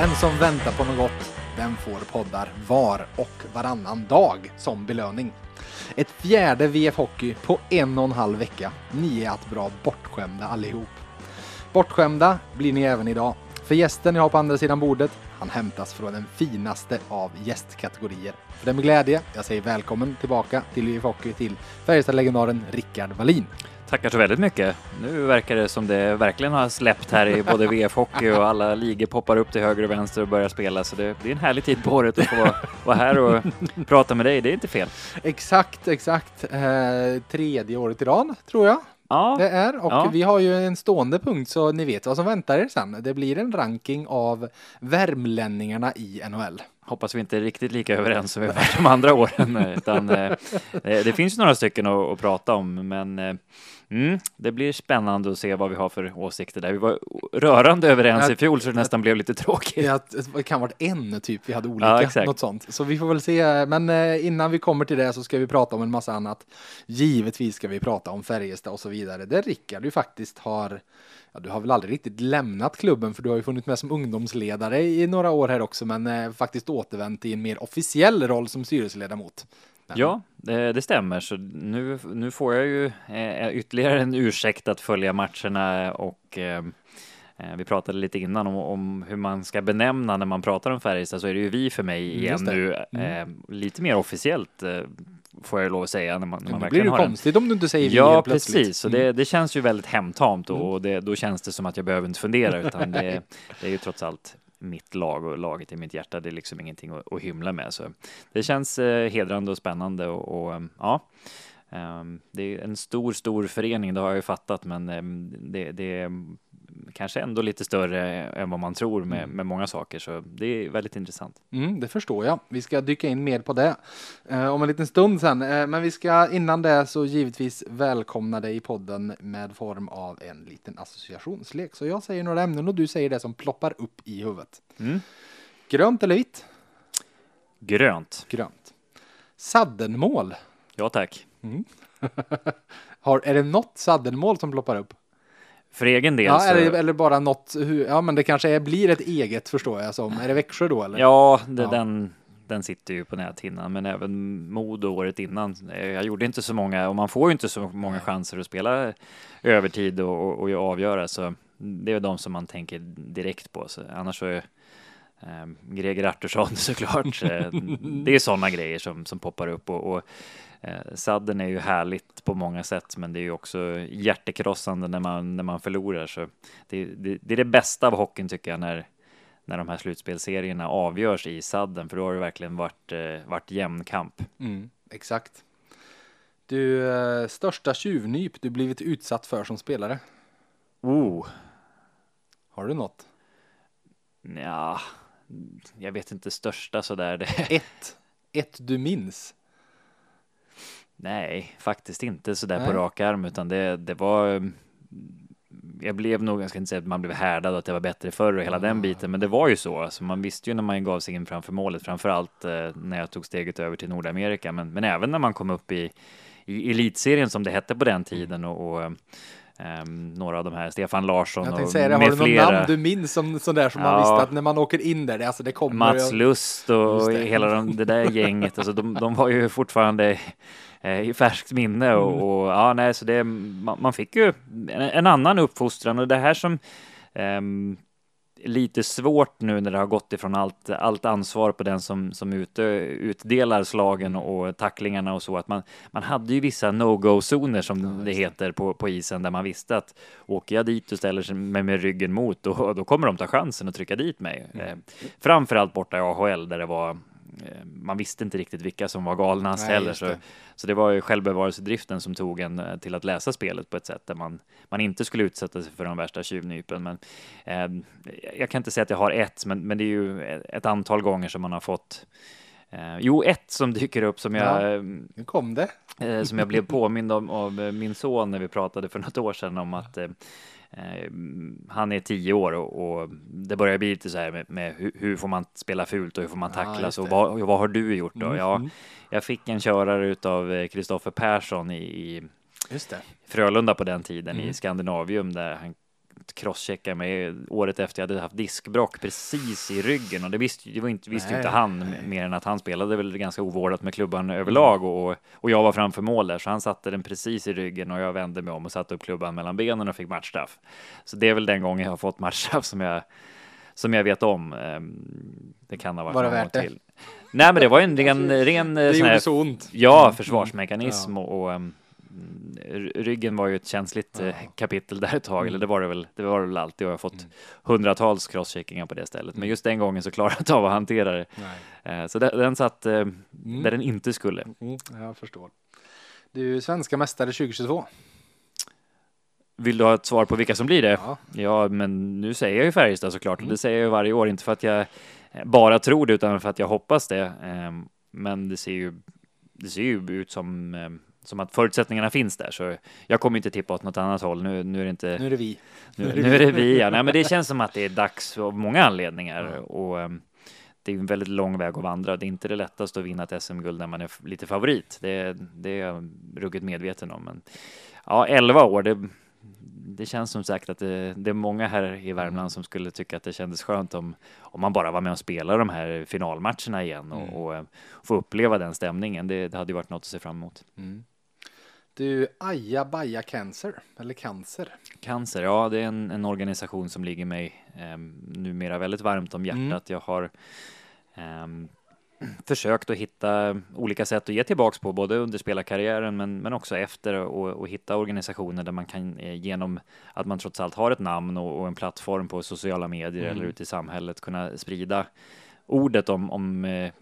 Den som väntar på något gott, den får poddar var och varannan dag som belöning. Ett fjärde VF Hockey på en och en halv vecka. Ni är att bra bortskämda allihop. Bortskämda blir ni även idag. För gästen jag har på andra sidan bordet, han hämtas från den finaste av gästkategorier. För det är med glädje jag säger välkommen tillbaka till VF Hockey till Färjestad-legendaren Rickard Wallin. Tackar så väldigt mycket. Nu verkar det som det verkligen har släppt här i både VF-hockey och alla ligor poppar upp till höger och vänster och börjar spela. Så det blir en härlig tid på året att få vara, vara här och prata med dig. Det är inte fel. Exakt, exakt. Eh, tredje året i rad, tror jag. Ja, Det är och Ja. vi har ju en stående punkt så ni vet vad som väntar er sen. Det blir en ranking av värmlänningarna i NHL. hoppas vi inte är riktigt lika överens som vi varit de andra åren. Utan, eh, det, det finns ju några stycken att, att prata om, men eh, mm, det blir spännande att se vad vi har för åsikter där. Vi var rörande överens i fjol så det nästan blev lite tråkigt. Ja, det kan ha varit en typ vi hade olika, Ja, exakt. något sånt. Så vi får väl se. Men eh, innan vi kommer till det så ska vi prata om en massa annat. Givetvis ska vi prata om Färjestad och så vidare. Där Rickard ju faktiskt har Ja, du har väl aldrig riktigt lämnat klubben för du har ju funnits med som ungdomsledare i några år här också men eh, faktiskt återvänt i en mer officiell roll som styrelseledamot. Men- Ja, det, det stämmer. Så nu, nu får jag ju eh, ytterligare en ursäkt att följa matcherna och eh, eh, vi pratade lite innan om, om hur man ska benämna när man pratar om Färjestad så är det ju vi för mig igen Just det. nu. Mm. Eh, lite mer officiellt eh, får jag lov att säga när man, när man det blir ju en konstigt om du inte säger vi Ja, precis. Så Mm. det, det känns ju väldigt hemtamt och, och det, då känns det som att jag behöver inte fundera utan det, det är ju trots allt mitt lag och laget i mitt hjärta. Det är liksom ingenting att, att hymla med. Så det känns eh, hedrande och spännande och, och eh, ja. Ehm, det är en stor, stor förening, det har jag ju fattat, men ehm, det, det är kanske ändå lite större än vad man tror med, med många saker, så det är väldigt intressant. Mm, det förstår jag. Vi ska dyka in mer på det eh, om en liten stund sen. Eh, men vi ska innan det så givetvis välkomna dig i podden med form av en liten associationslek. Så jag säger några ämnen och du säger det som ploppar upp i huvudet. Mm. Grönt eller vitt? Grönt. Grönt. Saddenmål. Ja, tack. Har, är det något saddenmål som ploppar upp? För egen del Ja, så... eller, eller bara något, ja men det kanske är, blir ett eget förstår jag som. Är det Växjö då eller? Ja, det, Ja. Den, den sitter ju på näthinnan, men även Modo året innan. Eh, Jag gjorde inte så många, och man får ju inte så många chanser att spela övertid och, och, och avgöra, så det är de som man tänker direkt på. Så annars så är eh, Greger Artursson såklart. Det är sådana grejer som, som poppar upp och, och eh, sadden är ju härligt på många sätt, men det är ju också hjärtekrossande när man, när man förlorar. Så det, det, det är det bästa av hockeyn tycker jag, när när de här slutspelserierna avgörs i sadden, för då har det verkligen varit, eh, varit jämn kamp. Mm, exakt. Du, eh, största tjuvnyp du blivit utsatt för som spelare? Oh, Har du något? ja, jag vet inte största sådär. Det, Ett. Ett du minns. Nej, faktiskt inte sådär Nej. på rak arm, utan det, det var eh, jag blev nog, jag ska inte säga att man blev härdad och att det var bättre förr och hela den biten, men det var ju så. Alltså man visste ju när man gav sig in framför målet, framför allt eh, när jag tog steget över till Nordamerika, men, men även när man kom upp i, i elitserien som det hette på den tiden och, och ehm, några av de här, Stefan Larsson Jag och säga det, har med du någon flera. namn du minns som sådär som man Ja. visste att när man åker in där, det, alltså det kommer. Mats Lust och hela de, det där gänget, alltså de, de var ju fortfarande eh, i färskt minne och, Mm. och ja, nej, så det, man, man fick ju en, en annan uppfostran och det här som är lite svårt nu när det har gått ifrån allt, allt ansvar på den som, som ute, utdelar slagen och tacklingarna och så, att man, man hade ju vissa no-go-zoner som det heter på, på isen där man visste att åker jag dit och ställer sig med, ryggen mot, då, då kommer de ta chansen att trycka dit mig. Mm. Eh, framförallt borta i AHL där det var man visste inte riktigt vilka som var galnast Nej, heller. Så, det. så det var ju självbevarelsedriften som tog en eh, till att läsa spelet på ett sätt där man, man inte skulle utsätta sig för de värsta tjuvnypen. Men, eh, jag kan inte säga att jag har ett, men, men det är ju ett, antal gånger som man har fått Eh, jo, ett som dyker upp som jag, Ja. Nu kom det. eh, som jag blev påmind om av eh, min son när vi pratade för något år sedan om att eh, eh, han är tio år och, och det börjar bli lite så här med, med hur, hur får man spela fult och hur får man Ja, tacklas just och vad, vad har du gjort då? Mm, Ja, mm. jag fick en körare utav Kristoffer Persson i, i. Frölunda på den tiden Mm. i Skandinavium där han fått crosschecka mig året efter jag hade haft diskbrock precis i ryggen och det visste, det var inte, visste ju inte han mer än att han spelade väl ganska ovårdat med klubban överlag och, och jag var framför mål där så han satte den precis i ryggen och jag vände mig om och satte upp klubban mellan benen och fick matchstraff. Så det är väl den gången jag har fått matchstraff som jag som jag vet om. Ehm, det kan ha varit var det värt det? till. Nej, men det var en ren, ren Det sån här, så ont. ja, Mm. försvarsmekanism Ja. och, och ehm, ryggen var ju ett känsligt Ja. eh, kapitel där ett tag, Mm. eller det var det väl, det var det väl alltid och jag har fått Mm. hundratals crosscheckingar på det stället. Men Mm. just den gången så klarade jag inte av att hantera det. Nej. Eh, Så den, satt eh, Mm. där den inte skulle. Mm, jag förstår. Du är svenska mästare 2022. Vill du ha ett svar på vilka som blir det? Ja. Ja, men nu säger jag ju Färjestad såklart och Mm. det säger jag ju varje år, inte för att jag bara tror det utan för att jag hoppas det. Ehm, Men det ser ju, det ser ju ut som, eh, som att förutsättningarna finns där, så jag kommer inte tippa åt något annat håll. Nu, nu är det inte, Nu är det vi. nu, nu är det vi. Ja. Nej, men det känns som att det är dags av många anledningar Ja. och ehm, det är en väldigt lång väg att vandra. Det är inte det lättaste att vinna ett SM-guld när man är lite favorit. Det, det är jag ruggigt medveten om. Men ja, 11 år, det, det känns som sagt att det, det är många här i Värmland som skulle tycka att det kändes skönt om, om man bara var med och spelade de här finalmatcherna igen och, Mm. och eh, få uppleva den stämningen. Det, det hade ju varit något att se fram emot. Mm. Du, Aja Baja Cancer, eller Cancer. Cancer, ja det är en, en organisation som ligger mig eh, numera väldigt varmt om hjärtat. Mm. Jag har ehm, försökt att hitta olika sätt att ge tillbaks på, både under spelarkarriären men, men också efter och, och hitta organisationer där man kan eh, genom att man trots allt har ett namn och, och en plattform på sociala medier Mm. eller ute i samhället kunna sprida ordet om, om eh,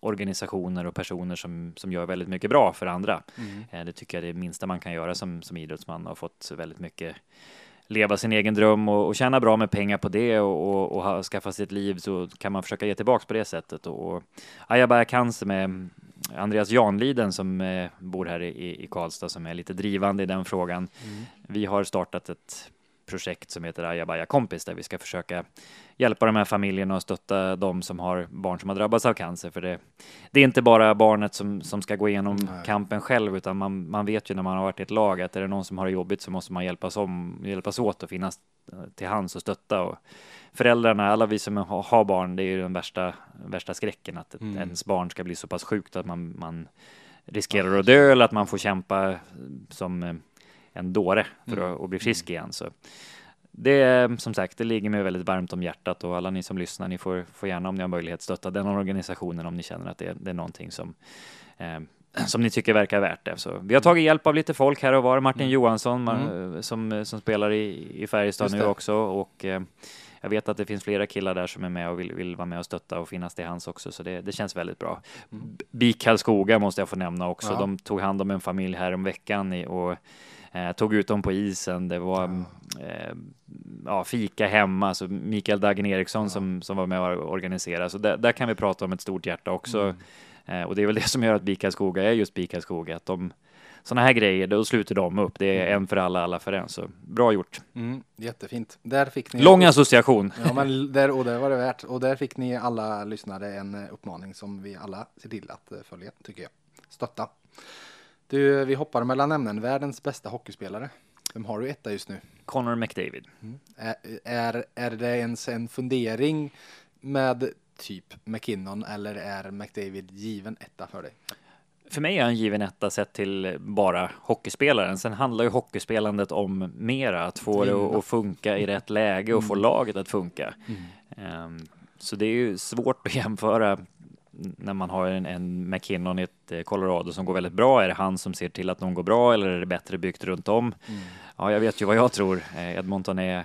organisationer och personer som, som gör väldigt mycket bra för andra. Mm. Eh, Det tycker jag är det minsta man kan göra som, som idrottsman och fått väldigt mycket leva sin egen dröm och, och tjäna bra med pengar på det och, och, och ha, skaffa sig ett liv så kan man försöka ge tillbaks på det sättet. Och, och Ayabaya Cancer med Andreas Janliden som eh, bor här i, i Karlstad som är lite drivande i den frågan. Mm. Vi har startat ett projekt som heter Ayabaya kompis där vi ska försöka hjälpa de här familjerna och stötta de som har barn som har drabbats av cancer. För det, det är inte bara barnet som, som ska gå igenom Nej. kampen själv, utan man, man vet ju när man har varit i ett lag att är det någon som har det jobbigt så måste man hjälpas, om, hjälpas åt och finnas eh, till hands och stötta. Och föräldrarna, alla vi som har, barn, det är ju den värsta, värsta skräcken att ett, Mm. ens barn ska bli så pass sjukt att man, man riskerar att dö eller att man får kämpa som eh, en dåre för Mm. att, att bli frisk igen. Så det som sagt, det ligger mig väldigt varmt om hjärtat och alla ni som lyssnar, ni får, får gärna om ni har möjlighet stötta den organisationen om ni känner att det, det är någonting som eh, som ni tycker verkar värt det. Så vi har tagit hjälp av lite folk här och var. Martin Mm. Johansson Mm. som, som spelar i, i Färjestad nu också och eh, jag vet att det finns flera killar där som är med och vill, vill vara med och stötta och finnas till hands också, så det, det känns väldigt bra. Mm. BIK Karlskoga måste jag få nämna också. Ja. De tog hand om en familj här om veckan i, och eh, tog ut dem på isen. Det var eh, ja, fika hemma, så Mikael Dagen Eriksson Ja. som, som var med och organiserade. Så där, där kan vi prata om ett stort hjärta också. Mm. Eh, och det är väl det som gör att BIK Karlskoga är just BIK Karlskoga, att de sådana här grejer, då sluter de upp. Det är Mm. en för alla, alla för en. Så bra gjort. Mm, jättefint. Där fick ni... Lång association. Ja, men där, och det var det värt. Och där fick ni alla lyssnare en eh, uppmaning som vi alla ser till att eh, följa, tycker jag. Stötta. Du, vi hoppar mellan ämnen. Världens bästa hockeyspelare. Vem har du etta just nu? Connor McDavid. Är, är, är det ens en fundering med typ McKinnon eller är McDavid given etta för dig? För mig är han given etta sett till bara hockeyspelaren. Sen handlar ju hockeyspelandet om mera, att få det att- funka i rätt läge och få laget att funka. Ehm, Så det är ju svårt att jämföra när man har en, en McKinnon i ett eh, Colorado som går väldigt bra. Är det han som ser till att de går bra eller är det bättre byggt runt om? Ja, jag vet ju vad jag tror. Eh, Edmonton är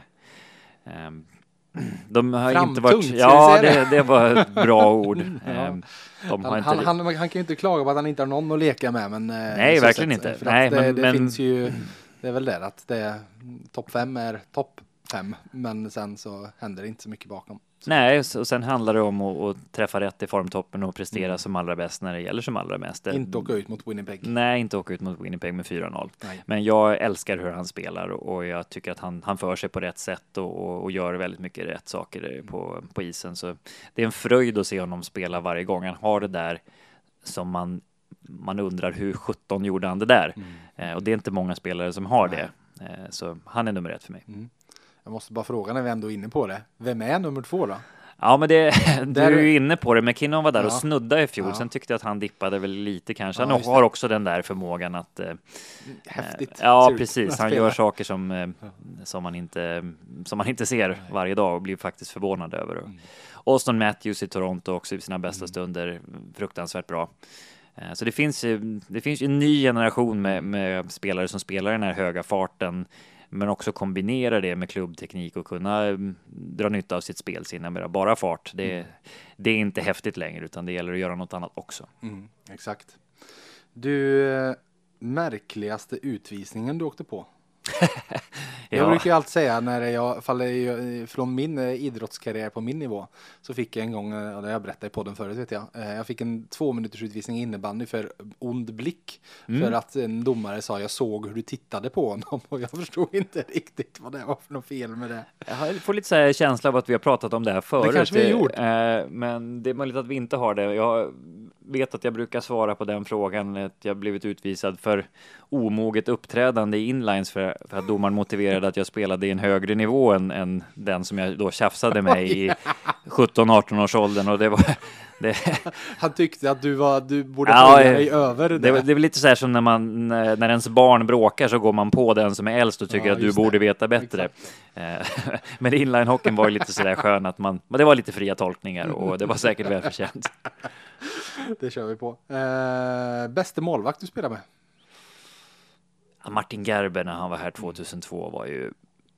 ehm, de har inte Framtungt, varit... ska vi Ja, det, det var ett bra ord. Ja. Ehm, Han, inte... han, han, han kan ju inte klaga på att han inte har någon att leka med. Men, eh, Nej, verkligen sätt, inte. Nej, det, men- det men- finns ju, det är väl det att det topp fem är topp fem. Men sen så händer det inte så mycket bakom. Nej, och sen handlar det om att, att träffa rätt i formtoppen och prestera Mm. som allra bäst när det gäller som allra mest. Inte åka ut mot Winnipeg. Nej, inte åka ut mot Winnipeg med 4-0. Nej. Men jag älskar hur han spelar och och jag tycker att han, han för sig på rätt sätt och, och, och gör väldigt mycket rätt saker på, på isen. Så det är en fröjd att se honom spela varje gång. Han har det där som man, man undrar hur 17 gjorde han det där? Mm. Eh, och det är inte många spelare som har Nej. det. Eh, så han är nummer ett för mig. Mm. Jag måste bara fråga när vi ändå är inne på det. Vem är nummer två då? Ja, men det, du är ju inne på det. McKinnon var där och Ja. snuddade i fjol. Ja. Sen tyckte jag att han dippade väl lite kanske. Ja, Han just har också den där förmågan att eh, Häftigt. Ja, ser ut precis. Han gör saker som, eh, som, man inte, som man inte ser varje dag och blir faktiskt förvånad över. Mm. Austin Matthews i Toronto också i sina bästa stunder, fruktansvärt bra. Eh, Så det finns, det finns en ny generation med, med spelare som spelar den här höga farten, men också kombinerar det med klubbteknik och kunna mm, dra nytta av sitt spelsinne. med Bara fart, det, det är inte häftigt längre, utan det gäller att göra något annat också. Mm, exakt. Du, eh, märkligaste utvisningen du åkte på? Jag Ja. brukar ju alltid säga när jag faller i- från min eh, idrottskarriär på min nivå så fick jag en gång, eh, och det har jag berättat i podden förut vet jag, eh, jag fick en två minuters utvisning i innebandy för ond blick. Mm. För att en domare sa jag såg hur du tittade på honom och jag förstod inte riktigt vad det var för något fel med det. Jag får lite så här känsla av att vi har pratat om det här förut. kanske vi har gjort. Eh, Men det är möjligt att vi inte har det. Jag vet att jag brukar svara på den frågan, att jag blivit utvisad för omoget uppträdande i inlines för, för att domaren motiverade att jag spelade i en högre nivå än, än den som jag då tjafsade med i 17-18 års åldern. Och det var det, Han tyckte att du, var, du borde Ja, böja eh, dig över det. det, är väl lite så här som när man när ens barn bråkar så går man på den som är äldst och tycker Ja, att du borde det. veta bättre. Eh, Men inlinehockeyn var ju lite så där skön att man, men det var lite fria tolkningar och det var säkert välförtjänt. det kör vi på. Eh, bäste målvakt du spelar med? Martin Gerber när han var här 2002 var ju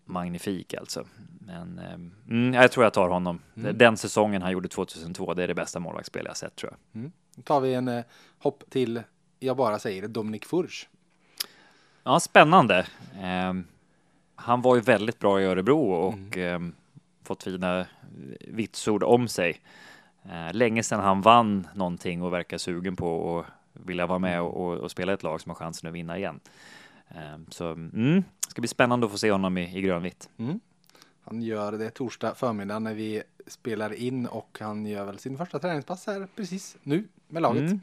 magnifik alltså. Men eh, mm, jag tror jag tar honom. Den säsongen han gjorde 2002, det är det bästa målvaktsspel jag sett tror jag. Då tar vi en eh, hopp till, jag bara säger det, Dominik Furch. Ja, spännande. Eh, han var ju väldigt bra i Örebro och eh, fått fina vitsord om sig. Eh, länge sedan han vann någonting och verkar sugen på att vilja vara med och, och, och spela ett lag som har chansen att vinna igen. Eh, så mm, ska bli spännande att få se honom i, i grönvitt. Han gör det torsdag förmiddag när vi spelar in och han gör väl sin första träningspass här precis nu med laget. Mm,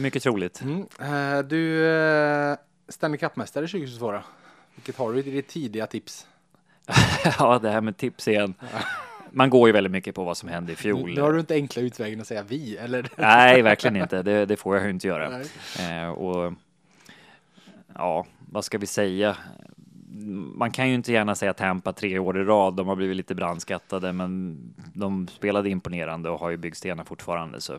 mycket troligt. Mm. Eh, du, uh, Stanley Cup-mästare 2022 då? Vilket har du i ditt tidiga tips? ja, det här med tips igen. Man går ju väldigt mycket på vad som hände i fjol. nu har du inte enkla utvägen att säga vi, eller? Nej, verkligen inte. Det, det får jag ju inte göra. Eh, och ja, vad ska vi säga? Man kan ju inte gärna säga Tampa tre år i rad. De har blivit lite brandskattade, men de spelade imponerande och har ju byggstenar fortfarande. Så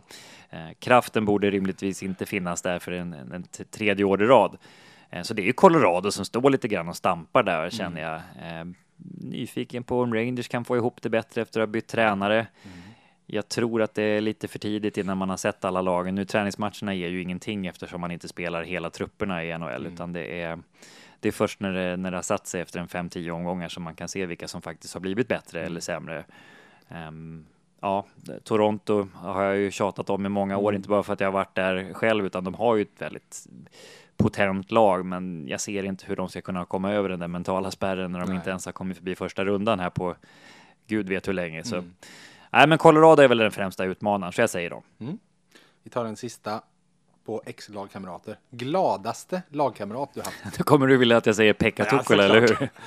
eh, kraften borde rimligtvis inte finnas där för en, en, en tredje år i rad. Eh, så det är ju Colorado som står lite grann och stampar där känner jag. Eh, nyfiken på om Rangers kan få ihop det bättre efter att ha bytt tränare. Jag tror att det är lite för tidigt innan man har sett alla lagen. Nu träningsmatcherna ger ju ingenting eftersom man inte spelar hela trupperna i NHL, utan det är det är först när det, när det har satt sig efter en 5-10 omgångar som man kan se vilka som faktiskt har blivit bättre eller sämre. Ehm, ja, Toronto har jag ju tjatat om i många år, inte bara för att jag har varit där själv, utan de har ju ett väldigt potent lag, men jag ser inte hur de ska kunna komma över den där mentala spärren när de Nej. inte ens har kommit förbi första rundan här på gud vet hur länge. Så. Nej, men Colorado är väl den främsta utmanaren, så jag säger dem. Vi tar en sista på ex-lagkamrater. Gladaste lagkamrat du haft? Nu kommer du vilja att jag säger Pekka Tukkola, eller hur?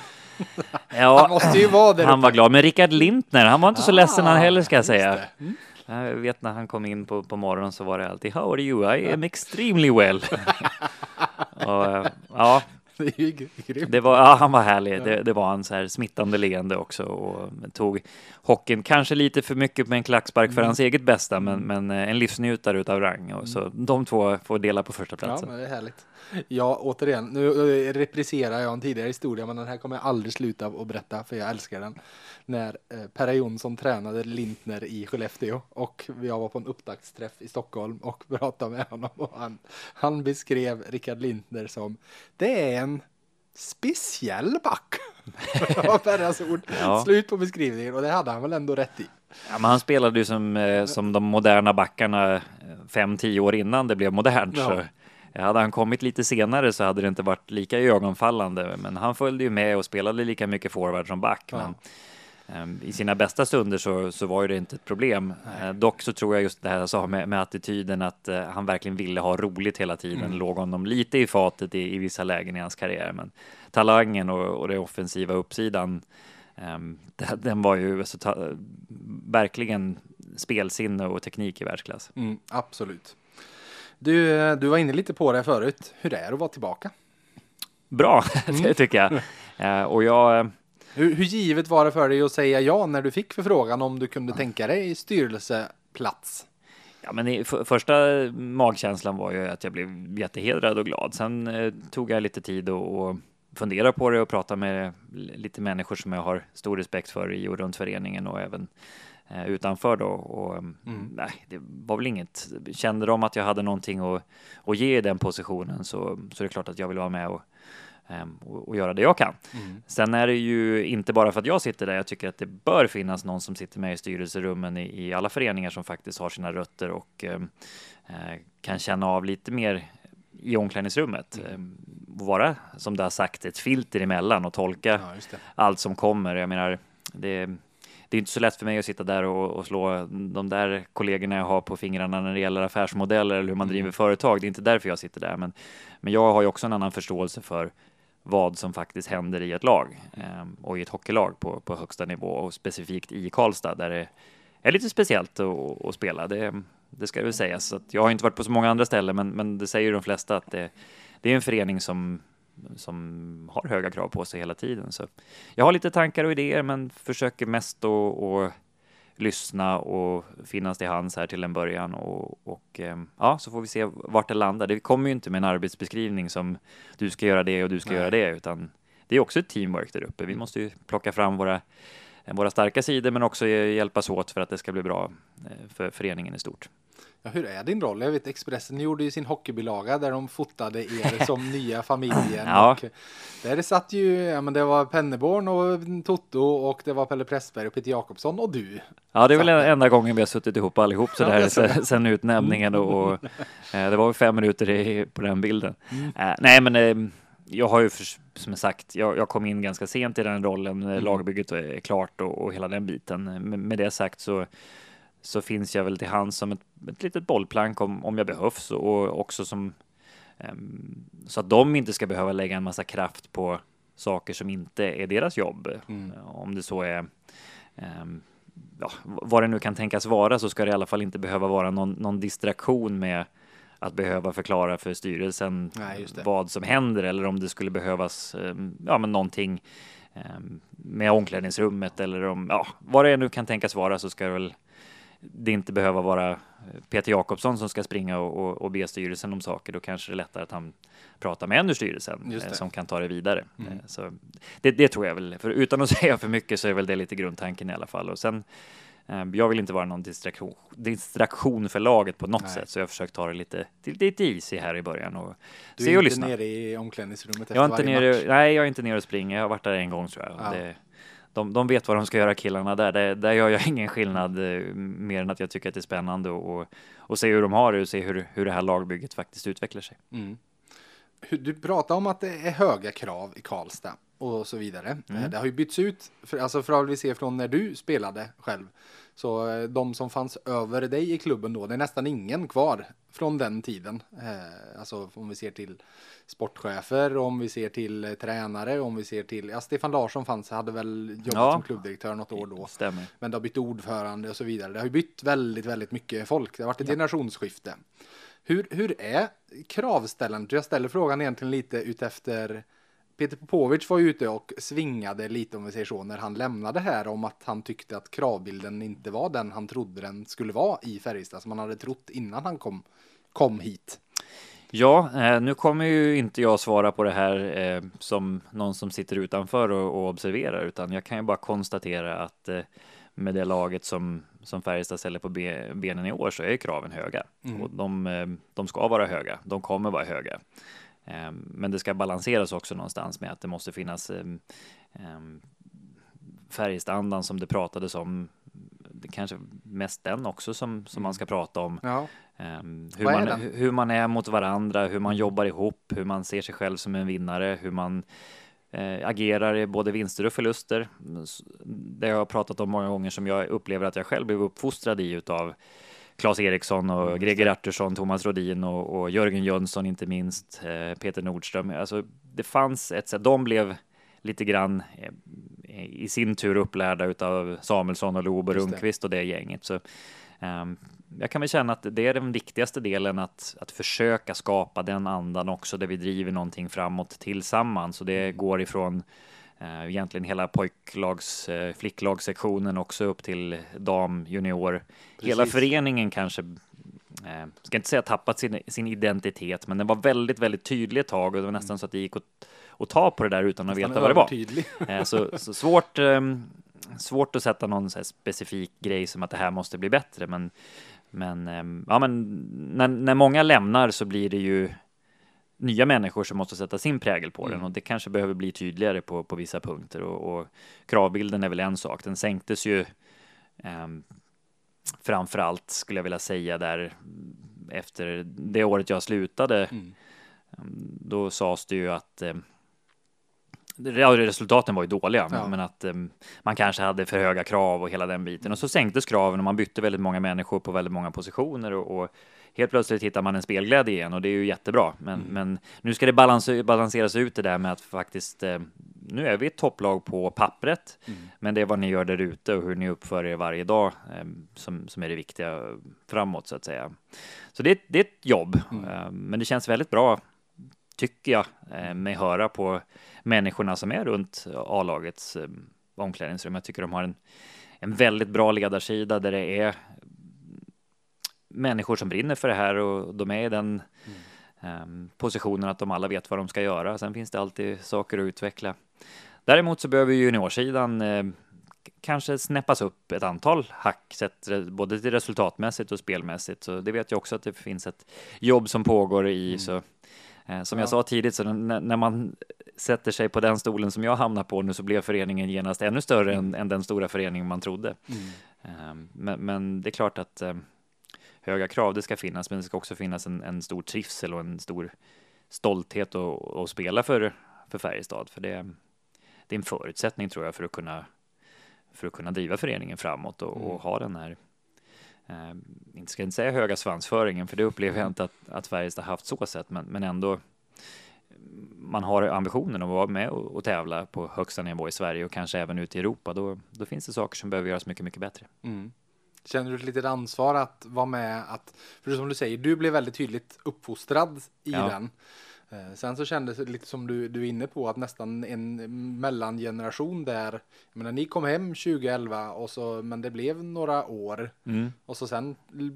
Ja, Han måste ju vara där han var glad. Men Rickard Lintner, han var inte så ledsen han heller ska jag säga. det. Jag vet när han kom in på, på morgonen så var det alltid How are you? I am extremely well. och, eh, ja, Det är ju gr- grymt. det var, ja, han var härlig. Det, det var han så här smittande leende också och tog hockeyn kanske lite för mycket med en klackspark för hans eget bästa, men, men eh, en livsnjutare utav rang. Och så de två får dela på första Ja, platsen. men det är härligt. Ja, återigen, nu eh, repriserar jag en tidigare historia, men den här kommer jag aldrig sluta att berätta, för jag älskar den. När eh, Per Jonsson tränade Lintner i Skellefteå och jag var på en upptaktsträff i Stockholm och pratade med honom och han, han beskrev Rickard Lintner som det är en speciell back. Det var Perras ord. Ja. Slut på beskrivningen och det hade han väl ändå rätt i. Ja, men han spelade ju som, eh, som de moderna backarna 5-10 år innan det blev modernt. Ja. Så hade han kommit lite senare så hade det inte varit lika ögonfallande. Men han följde ju med och spelade lika mycket forward som back. Ja. Men, ehm, I sina bästa stunder så, så var ju det inte ett problem. Eh, dock så tror jag just det här jag sa med, med attityden att eh, han verkligen ville ha roligt hela tiden. Mm. Låg honom lite i fatet i, i vissa lägen i hans karriär. Men talangen och, och den offensiva uppsidan um, den var ju så ta, verkligen spelsinne och teknik i världsklass. Mm, absolut. Du, du var inne lite på det förut. Hur är det att vara tillbaka? Bra, mm. det tycker jag. Uh, och jag hur, hur givet var det för dig att säga ja när du fick förfrågan om du kunde tänka dig styrelseplats? Ja, men i, för, första magkänslan var ju att jag blev jättehedrad och glad. Sen eh, tog jag lite tid och, och fundera på det och prata med lite människor som jag har stor respekt för i och runt föreningen och även eh, utanför då. Och, mm. Nej, det var väl inget. Kände de att jag hade någonting att, att ge i den positionen så, så är det klart att jag vill vara med och Ehm, och, och, göra det jag kan. Mm. Sen är det ju inte bara för att jag sitter där. Jag tycker att det bör finnas någon som sitter med i styrelserummen i, i alla föreningar som faktiskt har sina rötter och ehm, eh, kan känna av lite mer i omklädningsrummet. Mm. Eh, vara, som det har sagt, ett filter emellan och tolka ja, allt som kommer. Jag menar, det, det är inte så lätt för mig att sitta där och, och, slå de där kollegorna jag har på fingrarna när det gäller affärsmodeller eller hur man mm. driver företag. Det är inte därför jag sitter där, men, men jag har ju också en annan förståelse för vad som faktiskt händer i ett lag eh, och i ett hockeylag på, på högsta nivå och specifikt i Karlstad där det är lite speciellt att, att spela. Det, det ska väl sägas. Så jag har inte varit på så många andra ställen, men, men det säger de flesta att det, det är en förening som som har höga krav på sig hela tiden. Så jag har lite tankar och idéer, men försöker mest att lyssna och finnas till hands här till en början och, och ehm, ja, så får vi se vart det landar. Det kommer ju inte med en arbetsbeskrivning som du ska göra det och du ska Nej. göra det, utan det är också ett teamwork där uppe. Vi måste ju plocka fram våra våra starka sidor men också hjälpas åt för att det ska bli bra eh, för föreningen i stort. Ja, hur är din roll? Jag vet Expressen gjorde ju sin hockeybilaga där de fotade er som nya familjen. ja. Och där satt ju, ja men det var Penneborn och Toto och det var Pelle Pressberg och Peter Jakobsson och du. Ja, det är väl den enda gången vi har suttit ihop allihop så där sen, sen utnämningen och, och eh, det var fem minuter i, på den bilden. Mm. Eh, nej, men eh, jag har ju för, som sagt, jag, jag, kom in ganska sent i den rollen. Mm. Lagbygget är klart och, och hela den biten. Med, med det sagt så så finns jag väl till hands som ett, ett litet bollplank om, om jag behövs och också som um, så att de inte ska behöva lägga en massa kraft på saker som inte är deras jobb. Mm. Om det så är um, ja, vad det nu kan tänkas vara så ska det i alla fall inte behöva vara någon, någon distraktion med att behöva förklara för styrelsen Nej, vad som händer eller om det skulle behövas um, ja, men någonting med omklädningsrummet eller om ja, vad det nu kan tänkas vara så ska det väl det inte behöva vara eh, Peter Jakobsson som ska springa och, och, och be styrelsen om saker, då kanske det är lättare att han pratar med en ur styrelsen eh, som kan ta det vidare. Mm. Eh, så det, det, tror jag väl, för utan att säga för mycket så är väl det lite grundtanken i alla fall. Och sen, jag vill inte vara någon distraktion, distraktion för laget på något Nej. sätt, så jag har försökt ta det lite, lite easy här i början och du se och lyssna. Du är inte nere i omklädningsrummet efter jag är inte varje nere, match? Nej, jag är inte nere och springer. Jag har varit där en gång tror jag. Ja. Det, de, de vet vad de ska göra killarna där. Det, där gör jag ingen skillnad eh, mer än att jag tycker att det är spännande och, och se hur de har det och se hur, hur det här lagbygget faktiskt utvecklar sig. Mm. Du pratar om att det är höga krav i Karlstad och så vidare. Mm. Det har ju bytts ut, för, alltså för att vi ser från när du spelade själv. Så eh, de som fanns över dig i klubben då, det är nästan ingen kvar från den tiden. Eh, alltså om vi ser till sportchefer, om vi ser till eh, tränare, om vi ser till, ja Stefan Larsson fanns, hade väl jobbat ja, som klubbdirektör något år då. Stämmer. Men det har bytt ordförande och så vidare. Det har ju bytt väldigt, väldigt mycket folk. Det har varit ett ja. generationsskifte. Hur, hur är kravställandet? Jag ställer frågan egentligen lite utefter Peter Popovic var ju ute och svingade lite om vi säger så när han lämnade här om att han tyckte att kravbilden inte var den han trodde den skulle vara i Färjestad som han hade trott innan han kom, kom hit. Ja, eh, nu kommer ju inte jag svara på det här eh, som någon som sitter utanför och, och, observerar, utan jag kan ju bara konstatera att eh, med det laget som, som Färjestad ställer på be, benen i år så är kraven höga mm. och de, de ska vara höga. De kommer vara höga. Ehm, men det ska balanseras också någonstans med att det måste finnas ehm, ehm, Färjestadandan som det pratades om. Det kanske mest den också som, som man ska prata om. Ja. hur, man, hur man är mot varandra, hur man jobbar ihop, hur man ser sig själv som en vinnare, hur man eh, agerar i både vinster och förluster. Det har jag pratat om många gånger som jag upplever att jag själv blev uppfostrad i utav Claes Eriksson och mm, Greger Artursson, Thomas Rodin och, och Jörgen Jönsson inte minst, eh, Peter Nordström. Alltså, det fanns ett sätt, de blev lite grann eh, i sin tur upplärda utav Samuelsson och Lob och Just det. Rundqvist och det gänget. Så, ehm, jag kan väl känna att det är den viktigaste delen att, att försöka skapa den andan också där vi driver någonting framåt tillsammans och det går ifrån egentligen hela pojklags, eh, flicklagssektionen också upp till dam, junior. Hela Precis. föreningen kanske, eh, ska inte säga tappat sin, sin identitet, men den var väldigt, väldigt tydlig ett tag och det var nästan så att det gick att, att ta på det där utan att veta vad det var. Eh, Så, så svårt, ehm, svårt att sätta någon specifik grej som att det här måste bli bättre, men, men, ehm, ja, men när, när många lämnar så blir det ju nya människor som måste sätta sin prägel på den och det kanske behöver bli tydligare på, på vissa punkter och, och kravbilden är väl en sak. Den sänktes ju um, framför allt skulle jag vilja säga där efter det året jag slutade. Mm. Ehm, Då sades det ju att eh, resultaten var ju dåliga, Ja. men att eh, man kanske hade för höga krav och hela den biten. Och så sänktes kraven och man bytte väldigt många människor på väldigt många positioner och, och helt plötsligt hittar man en spelglädje igen och det är ju jättebra. Men, men nu ska det balans, balanseras ut det där med att faktiskt, eh, nu är vi ett topplag på pappret, men det är vad ni gör där ute och hur ni uppför er varje dag eh, som, som är det viktiga framåt så att säga. Så det, är- det är ett jobb, eh, men det känns väldigt bra tycker jag, eh, mig höra på människorna som är runt A-lagets eh, omklädningsrum. Jag tycker de har en, en väldigt bra ledarsida där det är människor som brinner för det här och de är i den eh, positionen att de alla vet vad de ska göra. Sen finns det alltid saker att utveckla. Däremot så behöver ju juniorsidan eh, kanske snäppas upp ett antal hack, sett både till resultatmässigt och spelmässigt. Så det vet jag också att det finns ett jobb som pågår i. Så, eh, som Ja. jag sa tidigt, så när, när man sätter sig på den stolen som jag hamnar på nu så blev föreningen genast ännu större än, än den stora föreningen man trodde. Mm. Eh, Men, men det är klart att eh, höga krav, det ska finnas, men det ska också finnas en, en stor trivsel och en stor stolthet att att spela för, för Färjestad. För det, det är en förutsättning tror jag för att kunna, för att kunna driva föreningen framåt och, och ha den här, eh, inte ska jag inte säga höga svansföringen, för det upplever jag inte att, att Färjestad haft så sett, men, men ändå man har ambitionen att vara med och, och tävla på högsta nivå i Sverige och kanske även ute i Europa, då, då finns det saker som behöver göras mycket, mycket bättre. Mm. Känner du ett litet ansvar att vara med att, för som du säger, du blev väldigt tydligt uppfostrad i Ja. den. Eh, Sen så kändes det lite som du, du är inne på att nästan en mellangeneration där, jag menar ni kom hem 2011 och så, men det blev några år Mm. och så sen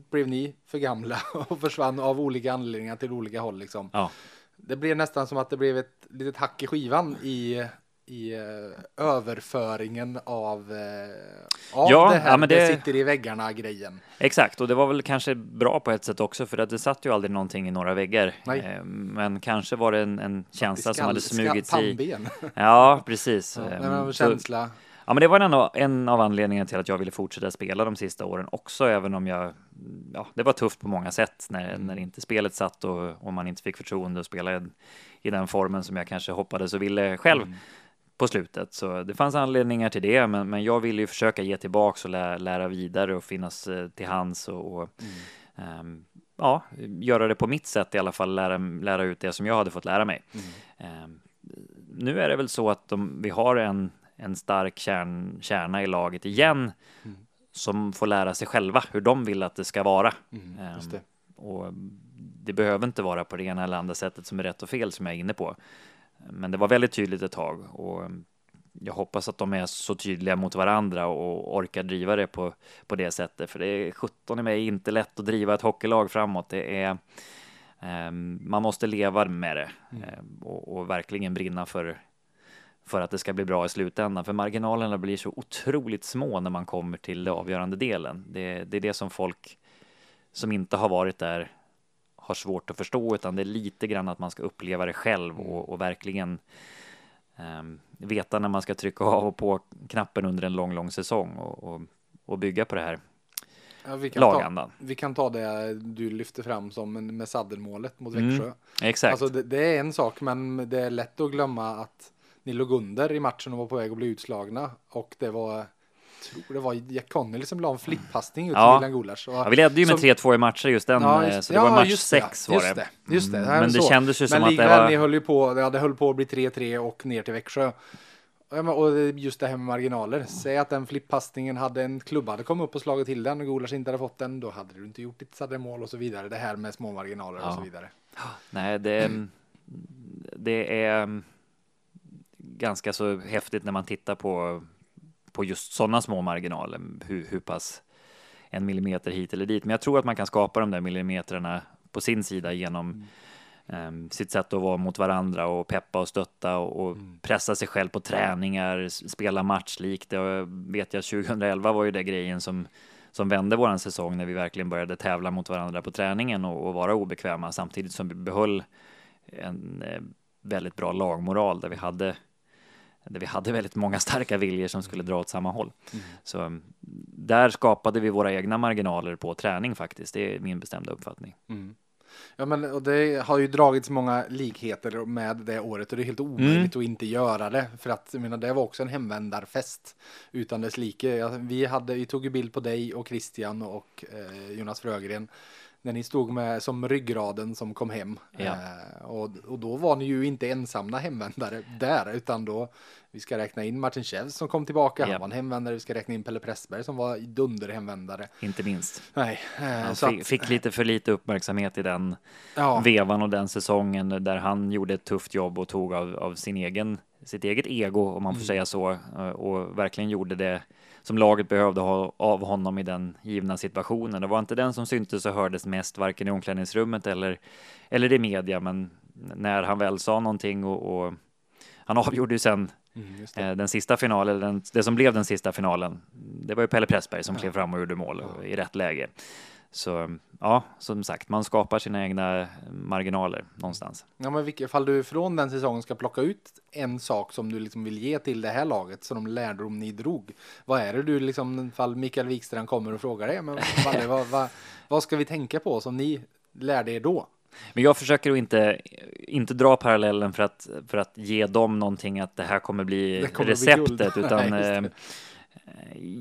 blev ni för gamla och försvann av olika anledningar till olika håll liksom. Ja. Det blev nästan som att det blev ett litet hack i skivan i, i eh, överföringen av, eh, av Ja, det här ja, men det... det- sitter i väggarna grejen. Exakt, och det var väl kanske bra på ett sätt också, för att det satt ju aldrig någonting i några väggar. Eh, Men kanske var det en, en känsla som hade smugit sig. Pannben. Ja, precis. Ja, Eh, så- känsla. Ja, men det var en av, en av anledningarna till att jag ville fortsätta spela de sista åren också, även om jag, ja, det var tufft på många sätt när, Mm. när inte spelet satt och, och man inte fick förtroende att spela i, i den formen som jag kanske hoppades och ville själv Mm. På slutet. Så det fanns anledningar till det, men, men jag ville ju försöka ge tillbaks och lära, lära vidare och finnas eh, till hands och, och Mm. ehm, ja, göra det på mitt sätt i alla fall, lära, lära ut det som jag hade fått lära mig. Mm. Ehm, nu är det väl så att de, vi har en, en stark kärn, kärna i laget igen Mm. som får lära sig själva hur de vill att det ska vara. Just det. och det behöver inte vara på det ena eller andra sättet som är rätt och fel som jag är inne på. Men det var väldigt tydligt ett tag och jag hoppas att de är så tydliga mot varandra och orkar driva det på, på det sättet. För det är 17 i mig inte lätt att driva ett hockeylag framåt. Det är, ehm, man måste leva med det ehm, och, och verkligen brinna för, för att det ska bli bra i slutändan. För marginalerna blir så otroligt små när man kommer till den avgörande delen. Det, det är det som folk som inte har varit där har svårt att förstå, utan det är lite grann att man ska uppleva det själv och, och verkligen ehm, veta när man ska trycka av och på knappen under en lång, lång säsong och, och, och bygga på det här Ja, vi, kan ta, vi kan ta det du lyfter fram som med saddelmålet mot Mm, Växjö. Exakt. Alltså det, det är en sak, men det är lätt att glömma att ni låg under i matchen och var på väg att bli utslagna. Och det var, tror det var Jack Connelly som la en flippassning ut till Ja. Milan Gulas. Ja, vi ledde ju med som- 3-2 i matcher just den, Ja, eh, just- så det var match just 6 det, var just det. Just det, Mm, Men det så. kändes ju som Men att det var... ni höll ju på, ja, det höll på att bli 3-3 och ner till Växjö. Och just det här med marginaler. Säg att den flippassningen hade en klubba hade kommit upp och slagit till den och Gulas inte hade fått den. Då hade du inte gjort ditt sadde mål och så vidare. Det här med små marginaler Ja. och så vidare. Nej, det, det är ganska så häftigt när man tittar på, på just sådana små marginaler, hur, hur pass en millimeter hit eller dit. Men jag tror att man kan skapa de där millimeterna på sin sida genom em, sitt sätt att vara mot varandra och peppa och stötta och, och pressa sig själv på träningar, spela matchlikt. Det vet jag 2011 var ju det grejen som som vände våran säsong när vi verkligen började tävla mot varandra på träningen och, och vara obekväma samtidigt som vi behöll en eh, väldigt bra lagmoral där vi hade där vi hade väldigt många starka viljor som skulle dra åt samma håll. Så mm, där skapade vi våra egna marginaler på träning faktiskt. Det är min bestämda uppfattning. Ja, men och det har ju dragits många likheter med det året och det är helt omöjligt att inte göra det. För att jag menar, det var också en hemvändarfest utan dess like. Ja, vi, hade, vi tog ju bild på dig och Christian och eh, Jonas Frögren när ni stod med som ryggraden som kom hem. Ja. Eh, och, och då var ni ju inte ensamma hemvändare där utan då vi ska räkna in Martin Kjell som kom tillbaka. Ja. Han var en hemvändare. Vi ska räkna in Pelle Pressberg som var dunder hemvändare. Inte minst. Nej, eh, Han så fick, att, fick lite för lite uppmärksamhet i den ja. vevan och den säsongen där han gjorde ett tufft jobb och tog av, av sin egen, sitt eget ego, om man får säga så, eh, och verkligen gjorde det som laget behövde ha av honom i den givna situationen. Det var inte den som syntes och hördes mest, varken i omklädningsrummet eller, eller i media, men när han väl sa någonting och, och han avgjorde ju sen Mm, eh, den sista finalen, den, det som blev den sista finalen. Det var ju Pelle Pressberg som klev fram och gjorde mål i rätt läge. Så ja, som sagt, man skapar sina egna marginaler någonstans. Ja, men vilket fall du från den säsongen ska plocka ut en sak som du liksom vill ge till det här laget, som de lärdom ni drog. Vad är det du liksom, fall Mikael Wikstrand kommer och frågar dig, men Valle, vad, vad, vad ska vi tänka på som ni lärde er då? Men jag försöker att inte, inte dra parallellen för att, för att ge dem någonting att det här kommer bli Det kommer bli receptet, utan Nej.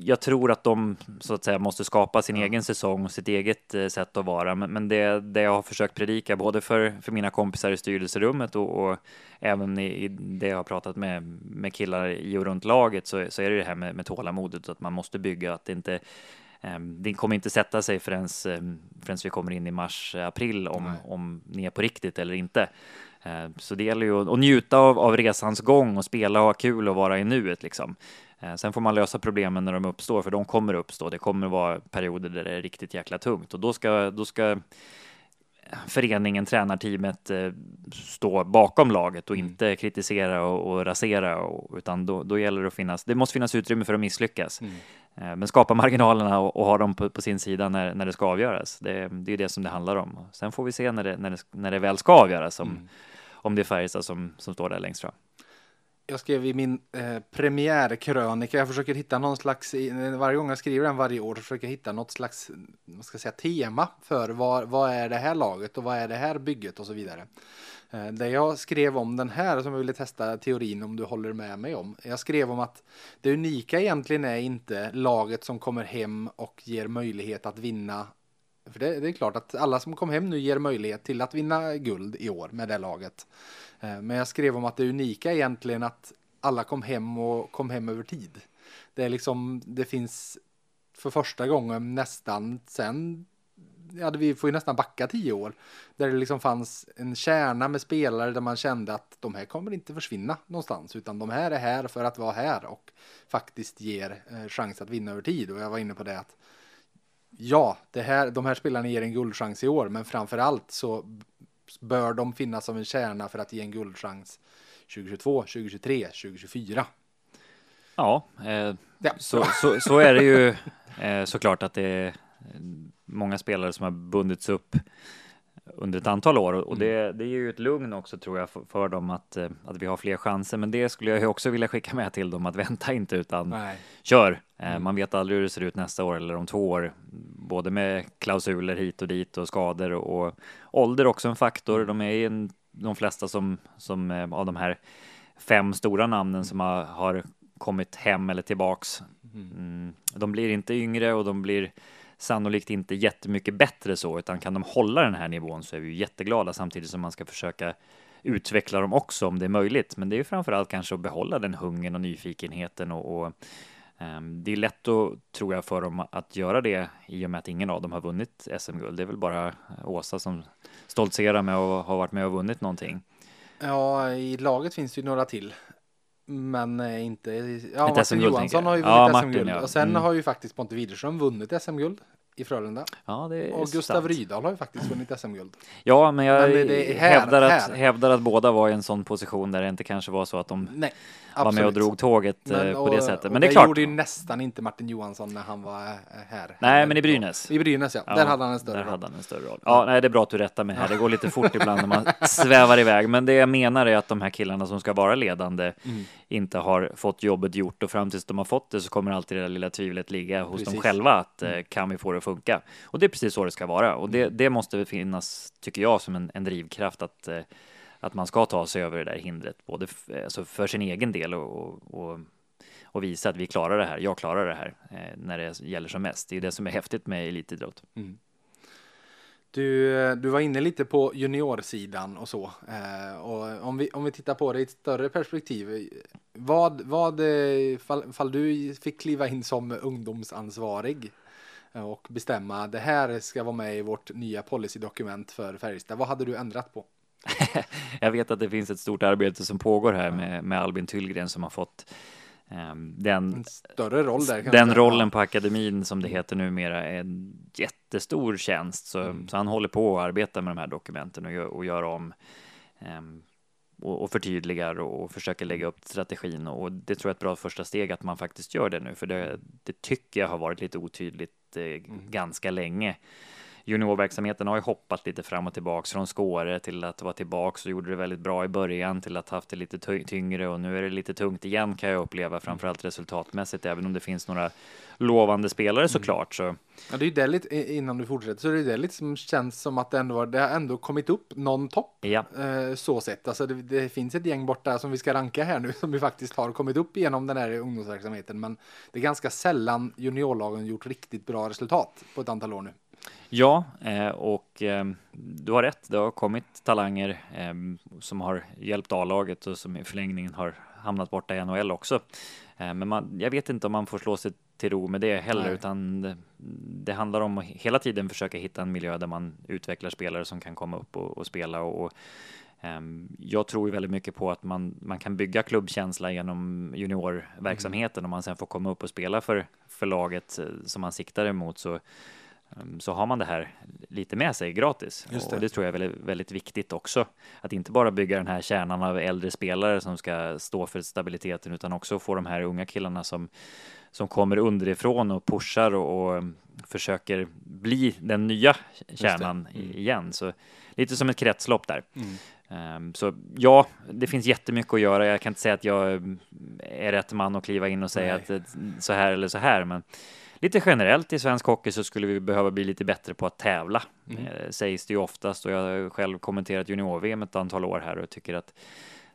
Jag tror att de så att säga måste skapa sin egen säsong och sitt eget eh, sätt att vara. Men, men det, det jag har försökt predika både för, för mina kompisar i styrelserummet och, och även i, i det jag har pratat med, med killar i och runt laget så, så är det det här med, med tålamodet, att man måste bygga, att det inte ehm, det kommer inte sätta sig förrän, ehm, förrän vi kommer in i mars, april om, om ni är på riktigt eller inte. Eh, Så det gäller ju att njuta av, av resans gång och spela och ha kul och vara i nuet liksom. Eh, Sen får man lösa problemen när de uppstår, för de kommer uppstå. Det kommer vara perioder där det är riktigt jäkla tungt och då ska, då ska föreningen, tränarteamet eh, stå bakom laget och inte kritisera och, och rasera, och, utan då, då gäller det att finnas, det måste finnas utrymme för att misslyckas. Eh, Men skapa marginalerna och, och ha dem på, på sin sida när, när det ska avgöras. Det, det är det som det handlar om. Sen får vi se när det, när det, när det väl ska avgöras om, om det är Färjestad som, som står där längst fram. Jag skrev i min eh, premiärkrönika, jag försöker hitta någon slags, varje gång jag skriver den varje år, så försöker jag hitta något slags, vad ska jag säga, tema för vad, vad är det här laget och vad är det här bygget och så vidare. Eh, det jag skrev om den här, som jag ville testa teorin om du håller med mig om, jag skrev om att det unika egentligen är inte laget som kommer hem och ger möjlighet att vinna för det, det är klart att alla som kom hem nu ger möjlighet till att vinna guld i år med det laget. Eh, men jag skrev om att det unika är egentligen att alla kom hem och kom hem över tid. Det är liksom, det finns för första gången nästan sen, ja vi får ju nästan backa tio år, där det liksom fanns en kärna med spelare där man kände att de här kommer inte försvinna någonstans, utan de här är här för att vara här och faktiskt ger eh, chans att vinna över tid. Och jag var inne på det att ja, det här, de här spelarna ger en guldchans i år, men framför allt så bör de finnas som en kärna för att ge en guldchans 2022, 2023, 2024. Ja, eh, Ja, så, så, så är det ju eh, såklart att det är många spelare som har bundits upp under ett antal år och det, det är ju ett lugn också tror jag för, för dem att, eh, att vi har fler chanser. Men det skulle jag också vilja skicka med till dem att vänta inte utan Nej. kör. Eh, Man vet aldrig hur det ser ut nästa år eller om två år, både med klausuler hit och dit och skador och, och ålder också en faktor. De är ju en, de flesta som, som eh, av de här fem stora namnen som har, har kommit hem eller tillbaks. Mm, de blir inte yngre och de blir sannolikt inte jättemycket bättre så, utan kan de hålla den här nivån så är vi ju jätteglada samtidigt som man ska försöka utveckla dem också om det är möjligt. Men det är framförallt kanske att behålla den hungern och nyfikenheten och, och det är lätt att, tror jag, för dem att göra det i och med att ingen av dem har vunnit SM-guld. Det är väl bara Åsa som stoltserar med att ha varit med och vunnit någonting. Ja, i laget finns det ju några till. Men inte... Ja, Martin Johansson har ju vunnit ja, SM-guld. Ja. Och sen mm. har ju faktiskt Ponte Widerström vunnit SM-guld i Frölunda. Ja, det är och Gustav sant. Rydahl har ju faktiskt vunnit SM-guld. Ja, men jag men här, hävdar, att, hävdar att båda var i en sån position där det inte kanske var så att de Nej, var med och drog tåget men, på och, det sättet. Men det är klart. Det gjorde ju nästan inte Martin Johansson när han var här. Nej, men i Brynäs. I Brynäs, ja. ja där hade han en större där roll. Hade han en större roll. Ja, nej, det är bra att du rättar mig här. Det går lite fort ibland när man svävar iväg. Men det jag menar är att de här killarna som ska vara ledande mm. inte har fått jobbet gjort och fram tills de har fått det så kommer alltid det där lilla tvivlet ligga hos Precis. dem själva att mm. kan vi få det funka? Och det är precis så det ska vara och det, mm. det måste finnas, tycker jag, som en, en drivkraft att att man ska ta sig över det där hindret, både alltså för sin egen del och, och, och, visa att vi klarar det här. Jag klarar det här eh, när det gäller som mest. Det är det som är häftigt med elitidrott. Mm. Du, du var inne lite på juniorsidan och så. Eh, och om, vi, om vi tittar på det i ett större perspektiv. Vad, vad eh, fall, fall du fick kliva in som ungdomsansvarig och bestämma det här ska vara med i vårt nya policydokument för Färjestad. Vad hade du ändrat på? jag vet att det finns ett stort arbete som pågår här med, med Albin Tyllgren som har fått um, den, en större roll där. Den rollen på akademin som det heter numera är en jättestor tjänst. Så, mm. så han håller på att arbeta med de här dokumenten och gör, och gör om um, och, och förtydligar och försöker lägga upp strategin och det tror jag är ett bra första steg att man faktiskt gör det nu för det, det tycker jag har varit lite otydligt eh. Ganska länge juniorverksamheten har ju hoppat lite fram och tillbaks från Skåre till att vara tillbaks och gjorde det väldigt bra i början till att haft det lite tyngre och nu är det lite tungt igen kan jag uppleva framförallt resultatmässigt även om det finns några lovande spelare mm. såklart. Så. Ja, det är ju det lite, innan du fortsätter, så det är det lite som känns som att det ändå det har ändå kommit upp någon topp. Ja. Eh, så sett, alltså det, det, finns ett gäng borta som vi ska ranka här nu som vi faktiskt har kommit upp genom den här ungdomsverksamheten. Men det är ganska sällan juniorlagen gjort riktigt bra resultat på ett antal år nu. Ja, eh, och eh, du har rätt. Det har kommit talanger eh, som har hjälpt A-laget och som i förlängningen har hamnat borta i NHL också. Men man, jag vet inte om man får slå sig till ro med det heller, Nej. utan det, det, handlar om att hela tiden försöka hitta en miljö där man utvecklar spelare som kan komma upp och, och spela och, och jag tror väldigt mycket på att man, man kan bygga klubbkänsla genom juniorverksamheten mm. om man sen får komma upp och spela för, för laget som man siktar emot så Ehm, så har man det här lite med sig gratis. Det. Och det tror jag är väldigt, väldigt, viktigt också. Att inte bara bygga den här kärnan av äldre spelare som ska stå för stabiliteten utan också få de här unga killarna som, som kommer underifrån och pushar och, och försöker bli den nya kärnan mm. igen. Så lite som ett kretslopp där. Mm. Um, så ja, det finns jättemycket att göra. Jag kan inte säga att jag är rätt man att kliva in och säga Nej. att så här eller så här, men lite generellt i svensk hockey så skulle vi behöva bli lite bättre på att tävla. Mm. Eh, sägs det ju oftast och jag har själv kommenterat junior-VM ett antal år här och tycker att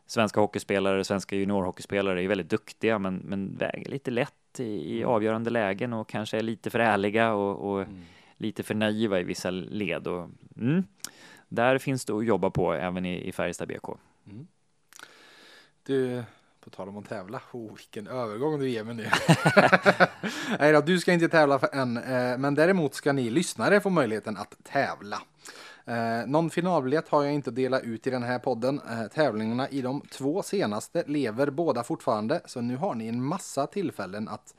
svenska hockeyspelare, svenska juniorhockeyspelare är väldigt duktiga men, men väger lite lätt i, i mm. avgörande lägen och kanske är lite för ärliga och, och mm. lite för naiva i vissa led. Och, mm, där finns det att jobba på även i, i Färjestad BK. Mm. Du, på tal om att tävla. Oh, vilken övergång du ger mig nu. Nej då, du ska inte tävla för än, eh, men däremot ska ni lyssnare få möjligheten att tävla. Eh, någon finalbiljett har jag inte att dela ut i den här podden. Eh, tävlingarna i de två senaste lever båda fortfarande, så nu har ni en massa tillfällen att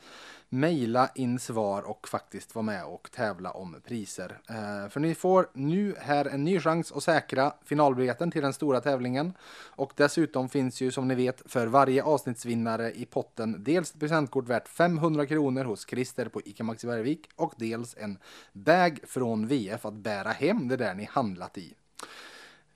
mejla in svar och faktiskt vara med och tävla om priser. Eh, för ni får nu här en ny chans att säkra finalbiljetten till den stora tävlingen. Och dessutom finns ju som ni vet för varje avsnittsvinnare i potten dels ett presentkort värt 500 kronor hos Christer på ICA Maxi Bergvik och dels en bag från VF att bära hem det där ni handlat i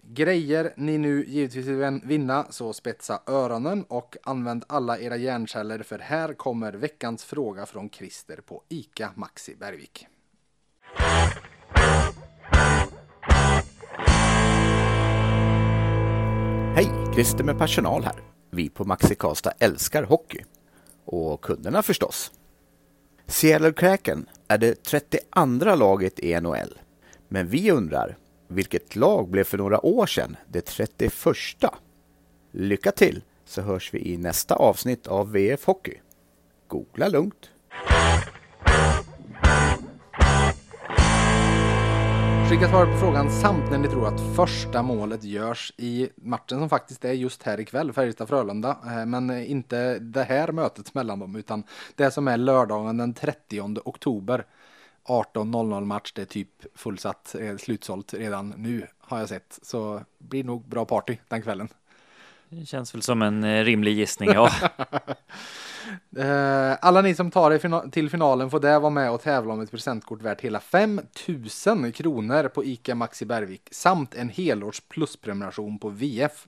grejer ni nu givetvis vill vinna så spetsa öronen och använd alla era hjärnceller för här kommer veckans fråga från Christer på ICA Maxi Bergvik. Hej! Christer med personal här. Vi på Maxi Karlstad älskar hockey. Och kunderna förstås. Seattle Kraken är det 32 laget i NHL. Men vi undrar, vilket lag blev för några år sedan det 31? Lycka till så hörs vi i nästa avsnitt av VF Hockey. Googla lugnt. Skicka svar på frågan samt när ni tror att första målet görs i matchen som faktiskt är just här ikväll, Färjestad-Frölunda. Eh, men inte det här mötet mellan dem, utan det som är lördagen den 30 oktober. 18.00 match, det är typ fullsatt, eh, slutsålt redan nu har jag sett. Så blir nog bra party den kvällen. Det känns väl som en eh, rimlig gissning, ja. Eh, alla ni som tar er till finalen får där vara med och tävla om ett presentkort värt hela 5000 kronor på ICA Maxi Bergvik samt en helårs plusprenumeration på VF.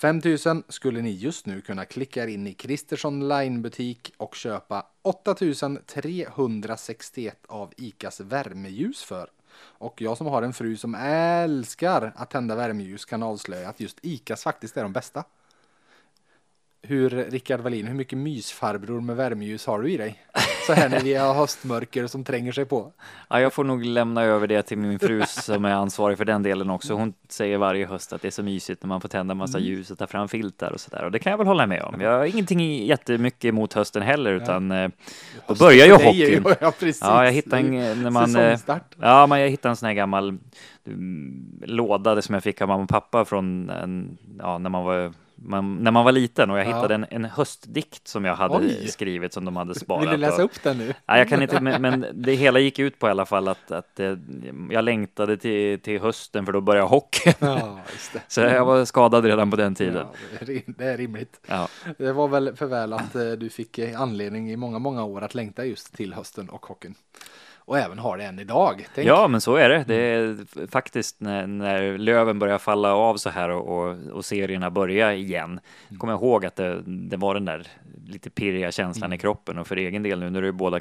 5000 skulle ni just nu kunna klicka er in i Kristersson Line-butik och köpa 8361 av ICAs värmeljus för. Och jag som har en fru som älskar att tända värmeljus kan avslöja att just ICAs faktiskt är de bästa hur, Rickard Wallin, hur mycket mysfarbror med värmeljus har du i dig? Så här när vi har höstmörker som tränger sig på. Ja, jag får nog lämna över det till min fru som är ansvarig för den delen också. Hon säger varje höst att det är så mysigt när man får tända massa mm. ljus och ta fram filtar och sådär. Och det kan jag väl hålla med om. Jag har ingenting jättemycket emot hösten heller, utan ja. Eh, då börjar ju hockeyn. Ja, precis. Ja, jag hittade en, när man, eh, ja, men jag hittade en sån här gammal mm, låda som jag fick av mamma och pappa från en, ja, när man var man, när man var liten och jag hittade en, en höstdikt som jag hade Oj. skrivit som de hade sparat. Vill du läsa upp den nu? Nej, jag kan inte, men, men, det hela gick ut på i alla fall att, att eh, jag längtade till, till hösten för då började hockey. Ja, Så jag var skadad redan på den tiden. Ja, det är rimligt. Ja. Det var väl för väl att eh, du fick anledning i många, många år att längta just till hösten och hockeyn och även har det än idag. Tänk. Ja, men så är det. Det är faktiskt när, när löven börjar falla av så här och, och, och serierna börjar igen. Mm. Kommer jag ihåg att det, det, var den där lite pirriga känslan mm. i kroppen och för egen del nu när det är båda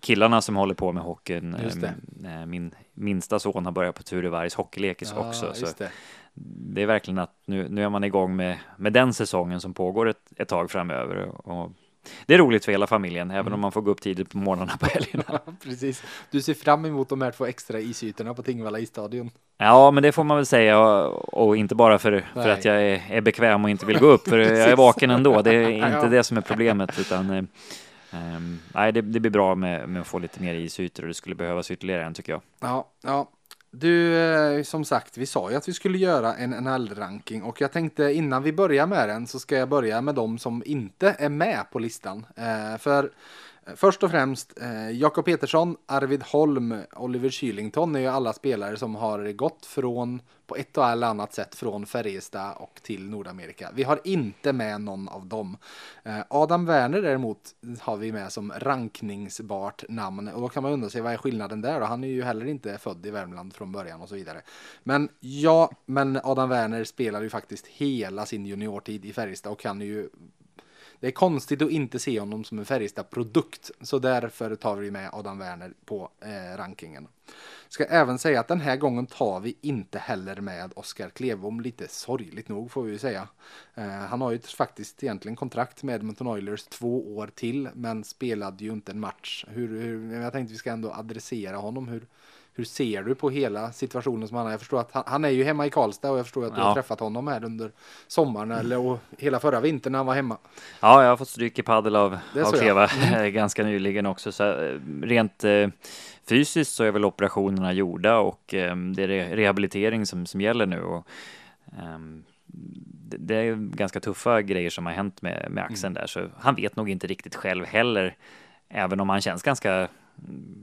killarna som håller på med hockeyn. Eh, min minsta son har börjat på Turebergs hockeylekis ja, också. Så det. det. är verkligen att nu, nu är man igång med, med den säsongen som pågår ett, ett tag framöver. Och, det är roligt för hela familjen, även mm. om man får gå upp tidigt på morgnarna på helgerna. precis. Du ser fram emot de här två extra isytorna på Tingvalla isstadion. Ja, men det får man väl säga och, och inte bara för, för att jag är, är, bekväm och inte vill gå upp, för jag är vaken ändå. Det är inte det som är problemet, utan um, nej, det, det, blir bra med, med att få lite mer isytor och det skulle behövas ytterligare en tycker jag. Ja, ja. Du, eh, som sagt, vi sa ju att vi skulle göra en NHL-ranking och jag tänkte innan vi börjar med den så ska jag börja med de som inte är med på listan. Eh, för Först och främst eh, Jakob Petersson, Arvid Holm, Oliver Kylington är ju alla spelare som har gått från på ett eller annat sätt från Färjestad och till Nordamerika. Vi har inte med någon av dem. Eh, Adam Werner däremot har vi med som rankningsbart namn och då kan man undra sig vad är skillnaden där då? Han är ju heller inte född i Värmland från början och så vidare. Men ja, men Adam Werner spelar ju faktiskt hela sin juniortid i Färjestad och kan ju det är konstigt att inte se honom som en Färjestad-produkt, så därför tar vi med Adam Werner på eh, rankingen. Ska även säga att den här gången tar vi inte heller med Oskar Klevom, lite sorgligt nog får vi ju säga. Eh, han har ju faktiskt egentligen kontrakt med Edmonton Oilers två år till, men spelade ju inte en match. Hur, hur, jag tänkte vi ska ändå adressera honom. Hur, hur ser du på hela situationen som han har? Jag förstår att han, han är ju hemma i Karlstad och jag förstår att du ja. har träffat honom här under sommaren eller och hela förra vintern när han var hemma. Ja, jag har fått stryk i padel av, av Kleva mm. ganska nyligen också. Så eh, rent eh, fysiskt så är väl operationerna gjorda och eh, det är rehabilitering som, som gäller nu. Och, eh, det är ganska tuffa grejer som har hänt med, med axeln mm. där, så han vet nog inte riktigt själv heller, även om han känns ganska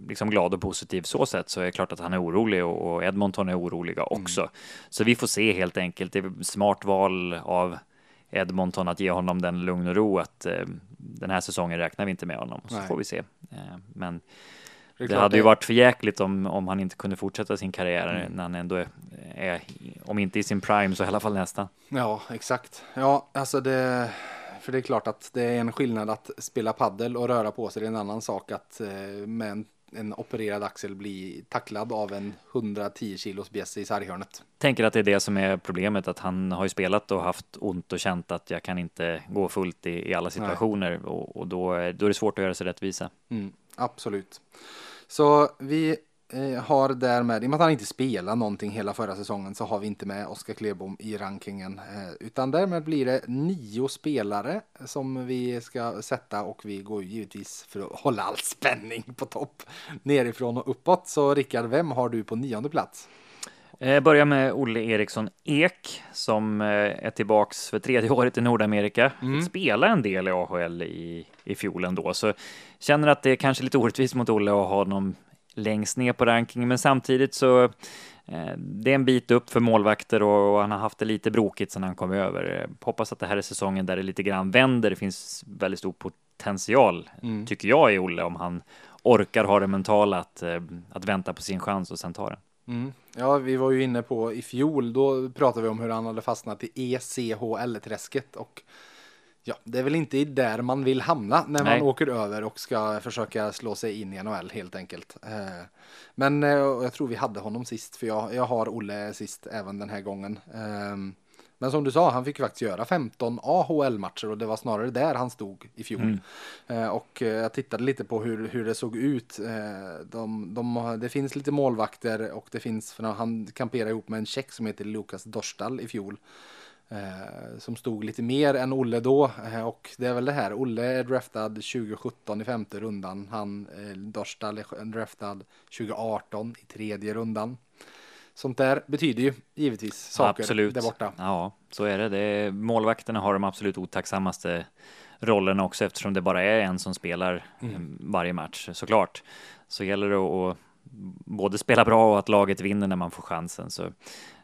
liksom glad och positiv så sätt så är det klart att han är orolig och Edmonton är oroliga mm. också. Mm. Så vi får se helt enkelt. Det är smart val av Edmonton att ge honom den lugn och ro att eh, den här säsongen räknar vi inte med honom. Så Nej. får vi se. Eh, men det, det hade ju varit för jäkligt om, om han inte kunde fortsätta sin karriär mm. när han ändå är, är, om inte i sin prime så i alla fall nästan. Ja, exakt. Ja, alltså det för det är klart att det är en skillnad att spela paddel och röra på sig. Det är en annan sak att eh, med en, en opererad axel bli tacklad av en 110 kilos bjässe i sarghörnet. Tänker att det är det som är problemet, att han har ju spelat och haft ont och känt att jag kan inte gå fullt i, i alla situationer och, och, då, då är det svårt att göra sig rättvisa. Mm, absolut. Så vi eh, har därmed, i och med att han inte spelar någonting hela förra säsongen så har vi inte med Oskar Klebom i rankingen. Eh, utan därmed blir det nio spelare som vi ska sätta och vi går givetvis för att hålla all spänning på topp nerifrån och uppåt. Så Rickard, vem har du på nionde plats? Eh, börjar med Olle Eriksson Ek som eh, är tillbaks för tredje året i Nordamerika. Mm. Spelade en del i AHL i, i fjol ändå, så känner att det är kanske lite orättvist mot Olle att ha honom längst ner på rankingen, men samtidigt så eh, det är en bit upp för målvakter och, han har haft det lite brokigt sedan han kom över. Eh, hoppas att det här är säsongen där det lite grann vänder. Det finns väldigt stor potential, mm. tycker jag, i Olle om han orkar ha det mentala att, eh, att vänta på sin chans och sen ta den. Mm. Ja, vi var ju inne på i fjol, då pratade vi om hur han hade fastnat i ECHL-träsket och ja, det är väl inte där man vill hamna när Nej. man åker över och ska försöka slå sig in i NHL helt enkelt. Eh, men eh, jag tror vi hade honom sist, för jag, jag har Olle sist även den här gången. Ehm, men som du sa, han fick ju faktiskt göra 15 AHL-matcher och det var snarare där han stod i fjol. Mm. Eh, och jag tittade lite på hur, hur det såg ut. De, de, det finns lite målvakter och det finns, för han kamperade ihop med en tjeck som heter Lukas Dorstal i fjol. Eh, som stod lite mer än Olle då. Eh, och det är väl det här, Olle är draftad 2017 i femte rundan. Han, eh, Dorstal är draftad 2018 i tredje rundan. Sånt där betyder ju givetvis saker absolut. där borta. Ja, så är det. det är, målvakterna har de absolut otacksammaste rollerna också eftersom det bara är en som spelar mm. varje match såklart. Så gäller det att både spela bra och att laget vinner när man får chansen. Så,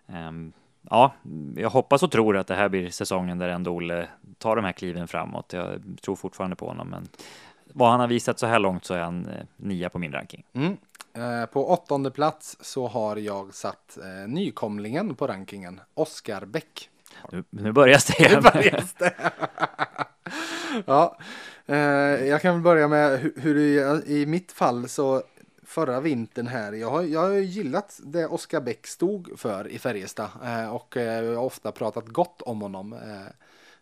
um, ja, jag hoppas och tror att det här blir säsongen där ändå Olle tar de här kliven framåt. Jag tror fortfarande på honom, men vad han har visat så här långt så är han eh, nia på min ranking. Mm. Eh, på åttonde plats så har jag satt eh, nykomlingen på rankingen, Oskar Bäck. Nu, nu börjar det. Nu börjar det. ja, eh, jag kan väl börja med hur, hur i mitt fall så förra vintern här. Jag har, jag har gillat det Oskar Bäck stod för i Färjestad eh, och eh, jag har ofta pratat gott om honom. Eh,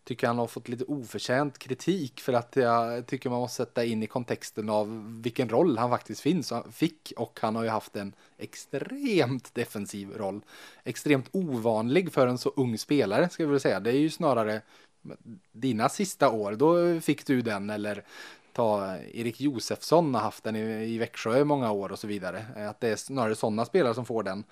tycker han har fått lite oförtjänt kritik för att jag tycker man måste sätta in i kontexten av vilken roll han faktiskt finns, fick och han har ju haft en extremt defensiv roll. Extremt ovanlig för en så ung spelare ska vi väl säga. Det är ju snarare dina sista år, då fick du den eller ta Erik Josefsson har haft den i, i Växjö i många år och så vidare. Eh, att det är snarare sådana spelare som får den.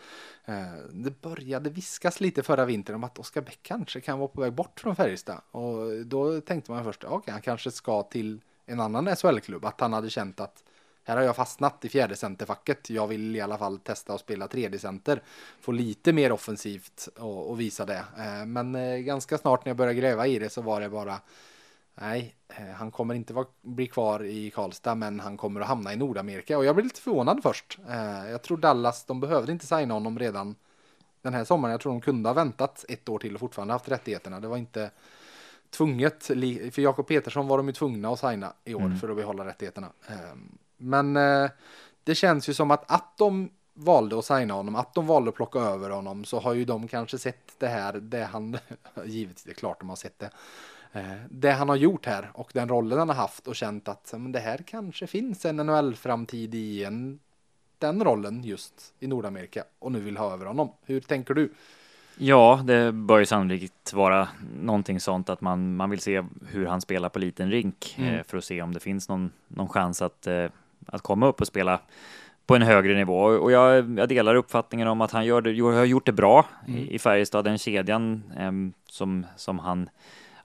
Eh, det började viskas lite förra vintern om att Oskar Bäck kanske kan vara på väg bort från Färjestad och då tänkte man först, okej, okay, han kanske ska till en annan SHL-klubb, att han hade känt att här har jag fastnat i fjärde centerfacket. Jag vill i alla fall testa att spela tredje center. Få lite mer offensivt och, och visa det. Eh, men ganska snart när jag började gräva i det så var det bara Nej, eh, han kommer inte vara, bli kvar i Karlstad, men han kommer att hamna i Nordamerika. Och jag blev lite förvånad först. Eh, jag tror Dallas, de behövde inte signa honom redan den här sommaren. Jag tror de kunde ha väntat ett år till och fortfarande haft rättigheterna. Det var inte tvunget. För Jakob Petersson var de ju tvungna att signa i år mm. för att behålla rättigheterna. Ehm, men eh, det känns ju som att att de valde att signa honom, att de valde att plocka över honom så har ju de kanske sett det här, det han, givetvis det är klart de har sett det, det han har gjort här och den rollen han har haft och känt att men det här kanske finns en NHL-framtid i en, den rollen just i Nordamerika och nu vill ha över honom. Hur tänker du? Ja, det bör ju sannolikt vara någonting sånt att man, man vill se hur han spelar på liten rink mm. eh, för att se om det finns någon, någon chans att, eh, att komma upp och spela på en högre nivå. Och jag, jag delar uppfattningen om att han gör det, har gjort det bra mm. i, i Färjestad, den kedjan eh, som, som han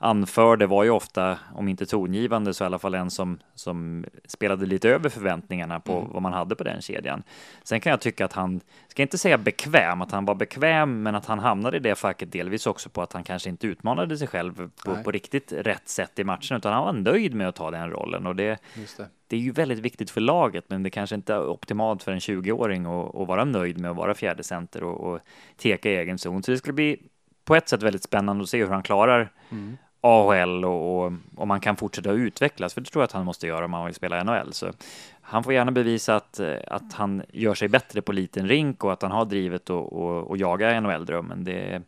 anförde var ju ofta, om inte tongivande, så i alla fall en som, som spelade lite över förväntningarna på mm. vad man hade på den kedjan. Sen kan jag tycka att han, ska inte säga bekväm, att han var bekväm, men att han hamnade i det facket delvis också på att han kanske inte utmanade sig själv på, på riktigt rätt sätt i matchen, utan han var nöjd med att ta den rollen och det, det. det är ju väldigt viktigt för laget, men det kanske inte är optimalt för en 20-åring att, att vara nöjd med att vara fjärde center och, och teka i egen zon. Så det skulle bli på ett sätt väldigt spännande att se hur han klarar mm. AHL och, och, och, man kan fortsätta utvecklas, för det tror jag att han måste göra om han vill spela NHL. Så han får gärna bevisa att, att han gör sig bättre på liten rink och att han har drivet och, och, och jaga NHL-drömmen. Det,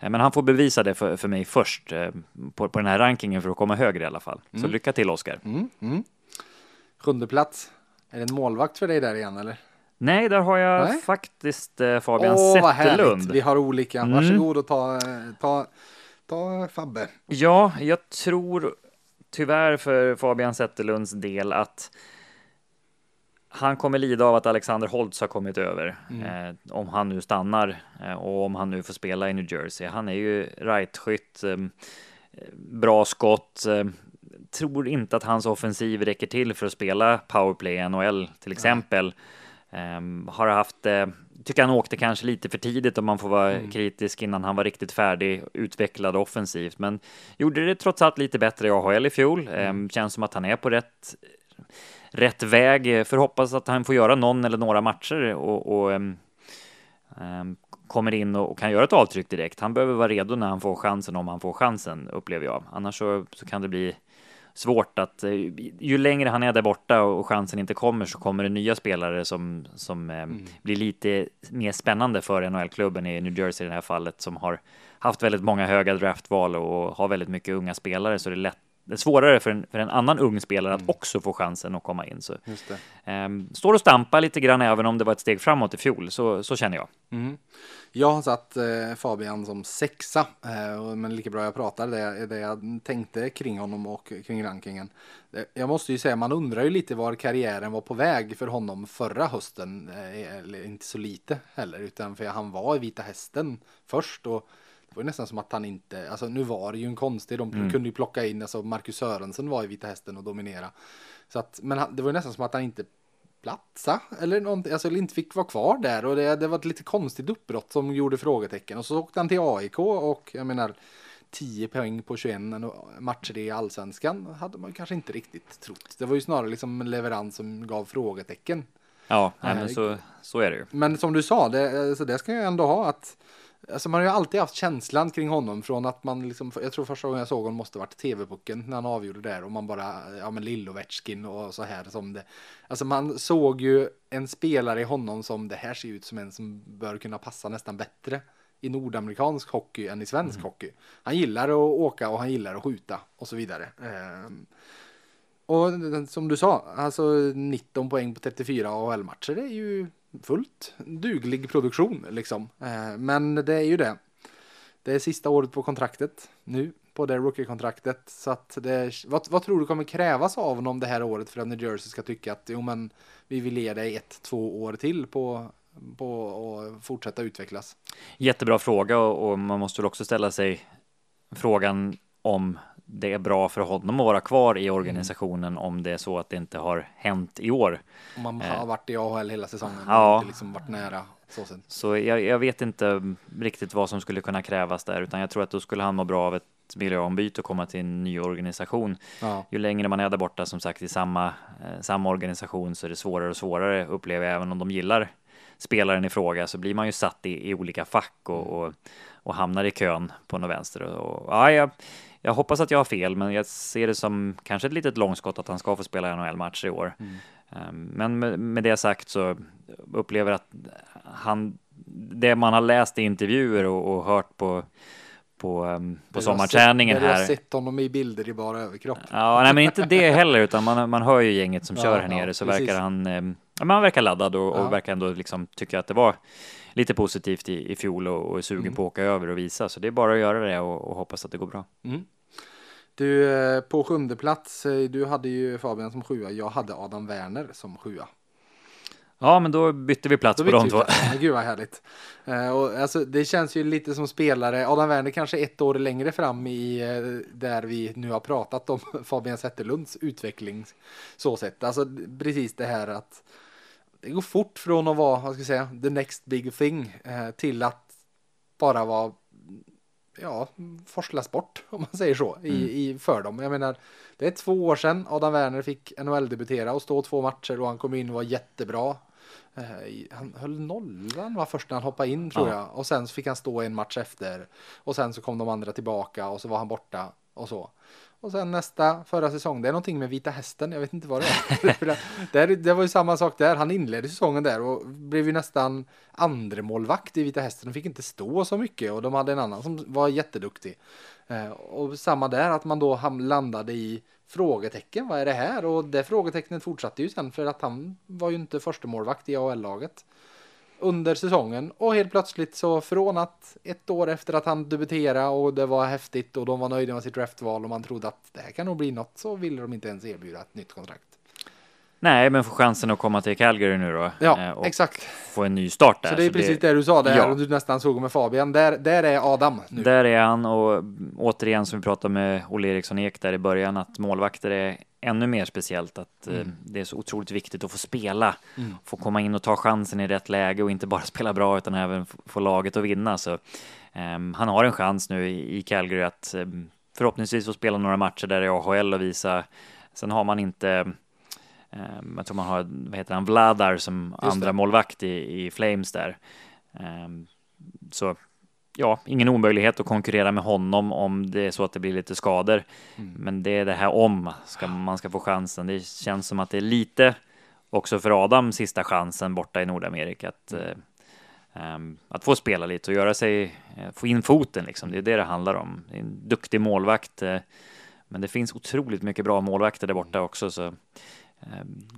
men han får bevisa det för, för mig först eh, på, på den här rankingen för att komma högre i alla fall. Så mm. lycka till Oskar. Mm, mm. Sjunde plats. Är det en målvakt för dig där igen eller? Nej, där har jag Nej. faktiskt eh, Fabian Åh, vad härligt. Zetterlund. Vi har olika. Mm. Varsågod och ta, eh, ta, ta Fabbe. Ja, jag tror tyvärr för Fabian Zetterlunds del att han kommer lida av att Alexander Holtz har kommit över. Eh, om han nu stannar eh, och om han nu får spela i New Jersey. Han är ju rightskytt, eh, bra skott. Eh, tror inte att hans offensiv räcker till för att spela powerplay i NHL till exempel. Ehm, har haft, eh, tycker han åkte kanske lite för tidigt om man får vara kritisk innan han var riktigt färdig, utvecklad offensivt, men gjorde det trots allt lite bättre i AHL i fjol. Ehm, känns som att han är på rätt, rätt väg. Förhoppas att han får göra någon eller några matcher och, och ehm, kommer in och, och kan göra ett avtryck direkt. Han behöver vara redo när han får chansen, om han får chansen, upplever jag. Annars så, så kan det bli svårt att eh, ju längre han är där borta och chansen inte kommer så kommer det nya spelare som, som eh, blir lite mer spännande för NHL-klubben i New Jersey i det här fallet som har haft väldigt många höga draftval och har väldigt mycket unga spelare så det är lätt det är svårare för en, för en annan ung spelare att också få chansen att komma in. Så, ehm, står och stampar lite grann även om det var ett steg framåt i fjol, så, så känner jag. Mm. Jag har satt eh, Fabian som sexa, eh, men lika bra jag pratar, det det jag tänkte kring honom och kring rankingen. Det- Jag måste ju säga, man undrar ju lite var karriären var på väg för honom förra hösten, eh, eller inte så lite heller, utan för han var i Vita Hästen först och det var ju nästan som att han inte, alltså nu var det ju en konstig, de kunde ju plocka in, alltså Marcus Sörensen var i Vita Hästen och dominera. Så att, men det var ju nästan som att han inte platsa eller någonting, alltså inte fick vara kvar där och det, det var ett lite konstigt uppbrott som gjorde frågetecken och så åkte han till AIK och jag menar 10 poäng på 21 matcher i allsvenskan hade man kanske inte riktigt trott. Det var ju snarare liksom en leverans som gav frågetecken. Ja, nej, men så, så är det ju. Men som du sa, det, så det ska jag ändå ha att Alltså man har ju alltid haft känslan kring honom från att man liksom, jag tror första gången jag såg honom måste varit TV-pucken när han avgjorde där och man bara, ja men Lillovetskin och så här som det. Alltså man såg ju en spelare i honom som det här ser ut som en som bör kunna passa nästan bättre i nordamerikansk hockey än i svensk hockey. Han gillar att åka och han gillar att skjuta och så vidare. Ehm, och som du sa, alltså 19 poäng på 34 AHL-matcher det är ju fullt duglig produktion liksom. Eh, men det är ju det. Det är sista året på kontraktet nu på det rookie-kontraktet. Så att det, vad, vad tror du kommer krävas av honom det här året för att New Jersey ska tycka att jo men vi vill ge dig ett, två år till på på att fortsätta utvecklas. Jättebra fråga och, och man måste väl också ställa sig frågan om det är bra för honom att vara kvar i organisationen om det är så att det inte har hänt i år. Om man har varit i AHL hela säsongen Ja. och inte liksom varit nära. Så. Så jag, jag vet inte riktigt vad som skulle kunna krävas där, utan jag tror att då skulle han må bra av ett miljöombyte och komma till en ny organisation. Ja. Ju längre man är där borta, som sagt, i samma, eh, samma organisation så är det svårare och svårare, upplever jag, även om de gillar spelaren i fråga så blir man ju satt i, i olika fack och, och, och hamnar i kön på något vänster. Och, och, ja, jag, jag hoppas att jag har fel, men jag ser det som kanske ett litet långskott att han ska få spela NHL-matcher i år. Um, Men med, med det sagt så upplever jag att han, det man har läst i intervjuer och, och hört på, på, um, på sommarträningen sett, här. har sett honom i bilder i bara överkropp. Ja, nej, men inte det heller, utan man, man hör ju gänget som Ja, kör här ja, nere så precis. verkar han, eh, ja, men han verkar laddad och, Ja. och verkar ändå liksom tycka att det var lite positivt i, i fjol och, och är sugen Mm. på att åka över och visa. Så det är bara att göra det och, och hoppas att det går bra. Mm. Du, eh, på sjunde plats, eh, du hade ju Fabian som sjua, jag hade Adam Werner som sjua. Ja, men då bytte vi plats Då på de två. plats. Gud vad härligt. Eh, och alltså, det känns ju lite som spelare, Adam Werner kanske ett år längre fram i eh, där vi nu har pratat om Fabian Zetterlunds utveckling. Så sett, alltså precis det här att det går fort från att vara, vad ska jag säga, the next big thing eh, till att bara vara ja, forslas bort om man säger så i, i, för dem. Jag menar, det är två år sedan Adam Werner fick NHL-debutera och stå två matcher och han kom in och var jättebra. Eh, Han höll nollan var först när han hoppade in tror Ja. jag och sen så fick han stå en match efter och sen så kom de andra tillbaka och så var han borta och så och sen nästa förra säsong. Det är någonting med Vita Hästen, jag vet inte vad det är. det, det var ju samma sak där, han inledde säsongen där och blev ju nästan andra målvakt i Vita Hästen de fick inte stå så mycket och de hade en annan som var jätteduktig. Eh, och samma där, att man då landade i frågetecken, vad är det här? Och det frågetecknet fortsatte ju sen för att han var ju inte första målvakt i AHL-laget under säsongen och helt plötsligt så från att ett år efter att han debuterade och det var häftigt och de var nöjda med sitt draftval och man trodde att det här kan nog bli något så ville de inte ens erbjuda ett nytt kontrakt. Nej, men få chansen att komma till Calgary nu då. Ja, eh, och exakt. Få en ny start där. Så det är precis det, det du sa där ja. och du nästan såg med Fabian. Där, där är Adam nu. Där är han och återigen som vi pratade med Olle Eriksson Ek där i början att målvakter är ännu mer speciellt att eh, mm. det är så otroligt viktigt att få spela, mm. få komma in och ta chansen i rätt läge och inte bara spela bra utan även få laget att vinna. Så um, han har en chans nu i, i Calgary att um, förhoppningsvis få spela några matcher där i AHL och visa. Sen har man inte Um, jag tror man har, vad heter han, Vladar som Just andra det. målvakt i, i Flames där. Um, så ja, ingen omöjlighet att konkurrera med honom om det är så att det blir lite skador. Mm. Men det är det här om ska, man ska få chansen. Det känns som att det är lite också för Adam sista chansen borta i Nordamerika att, mm. um, att få spela lite och göra sig, uh, få in foten liksom. Det är det det handlar om. Det är en duktig målvakt. Uh, men det finns otroligt mycket bra målvakter där borta också. Så Ehm,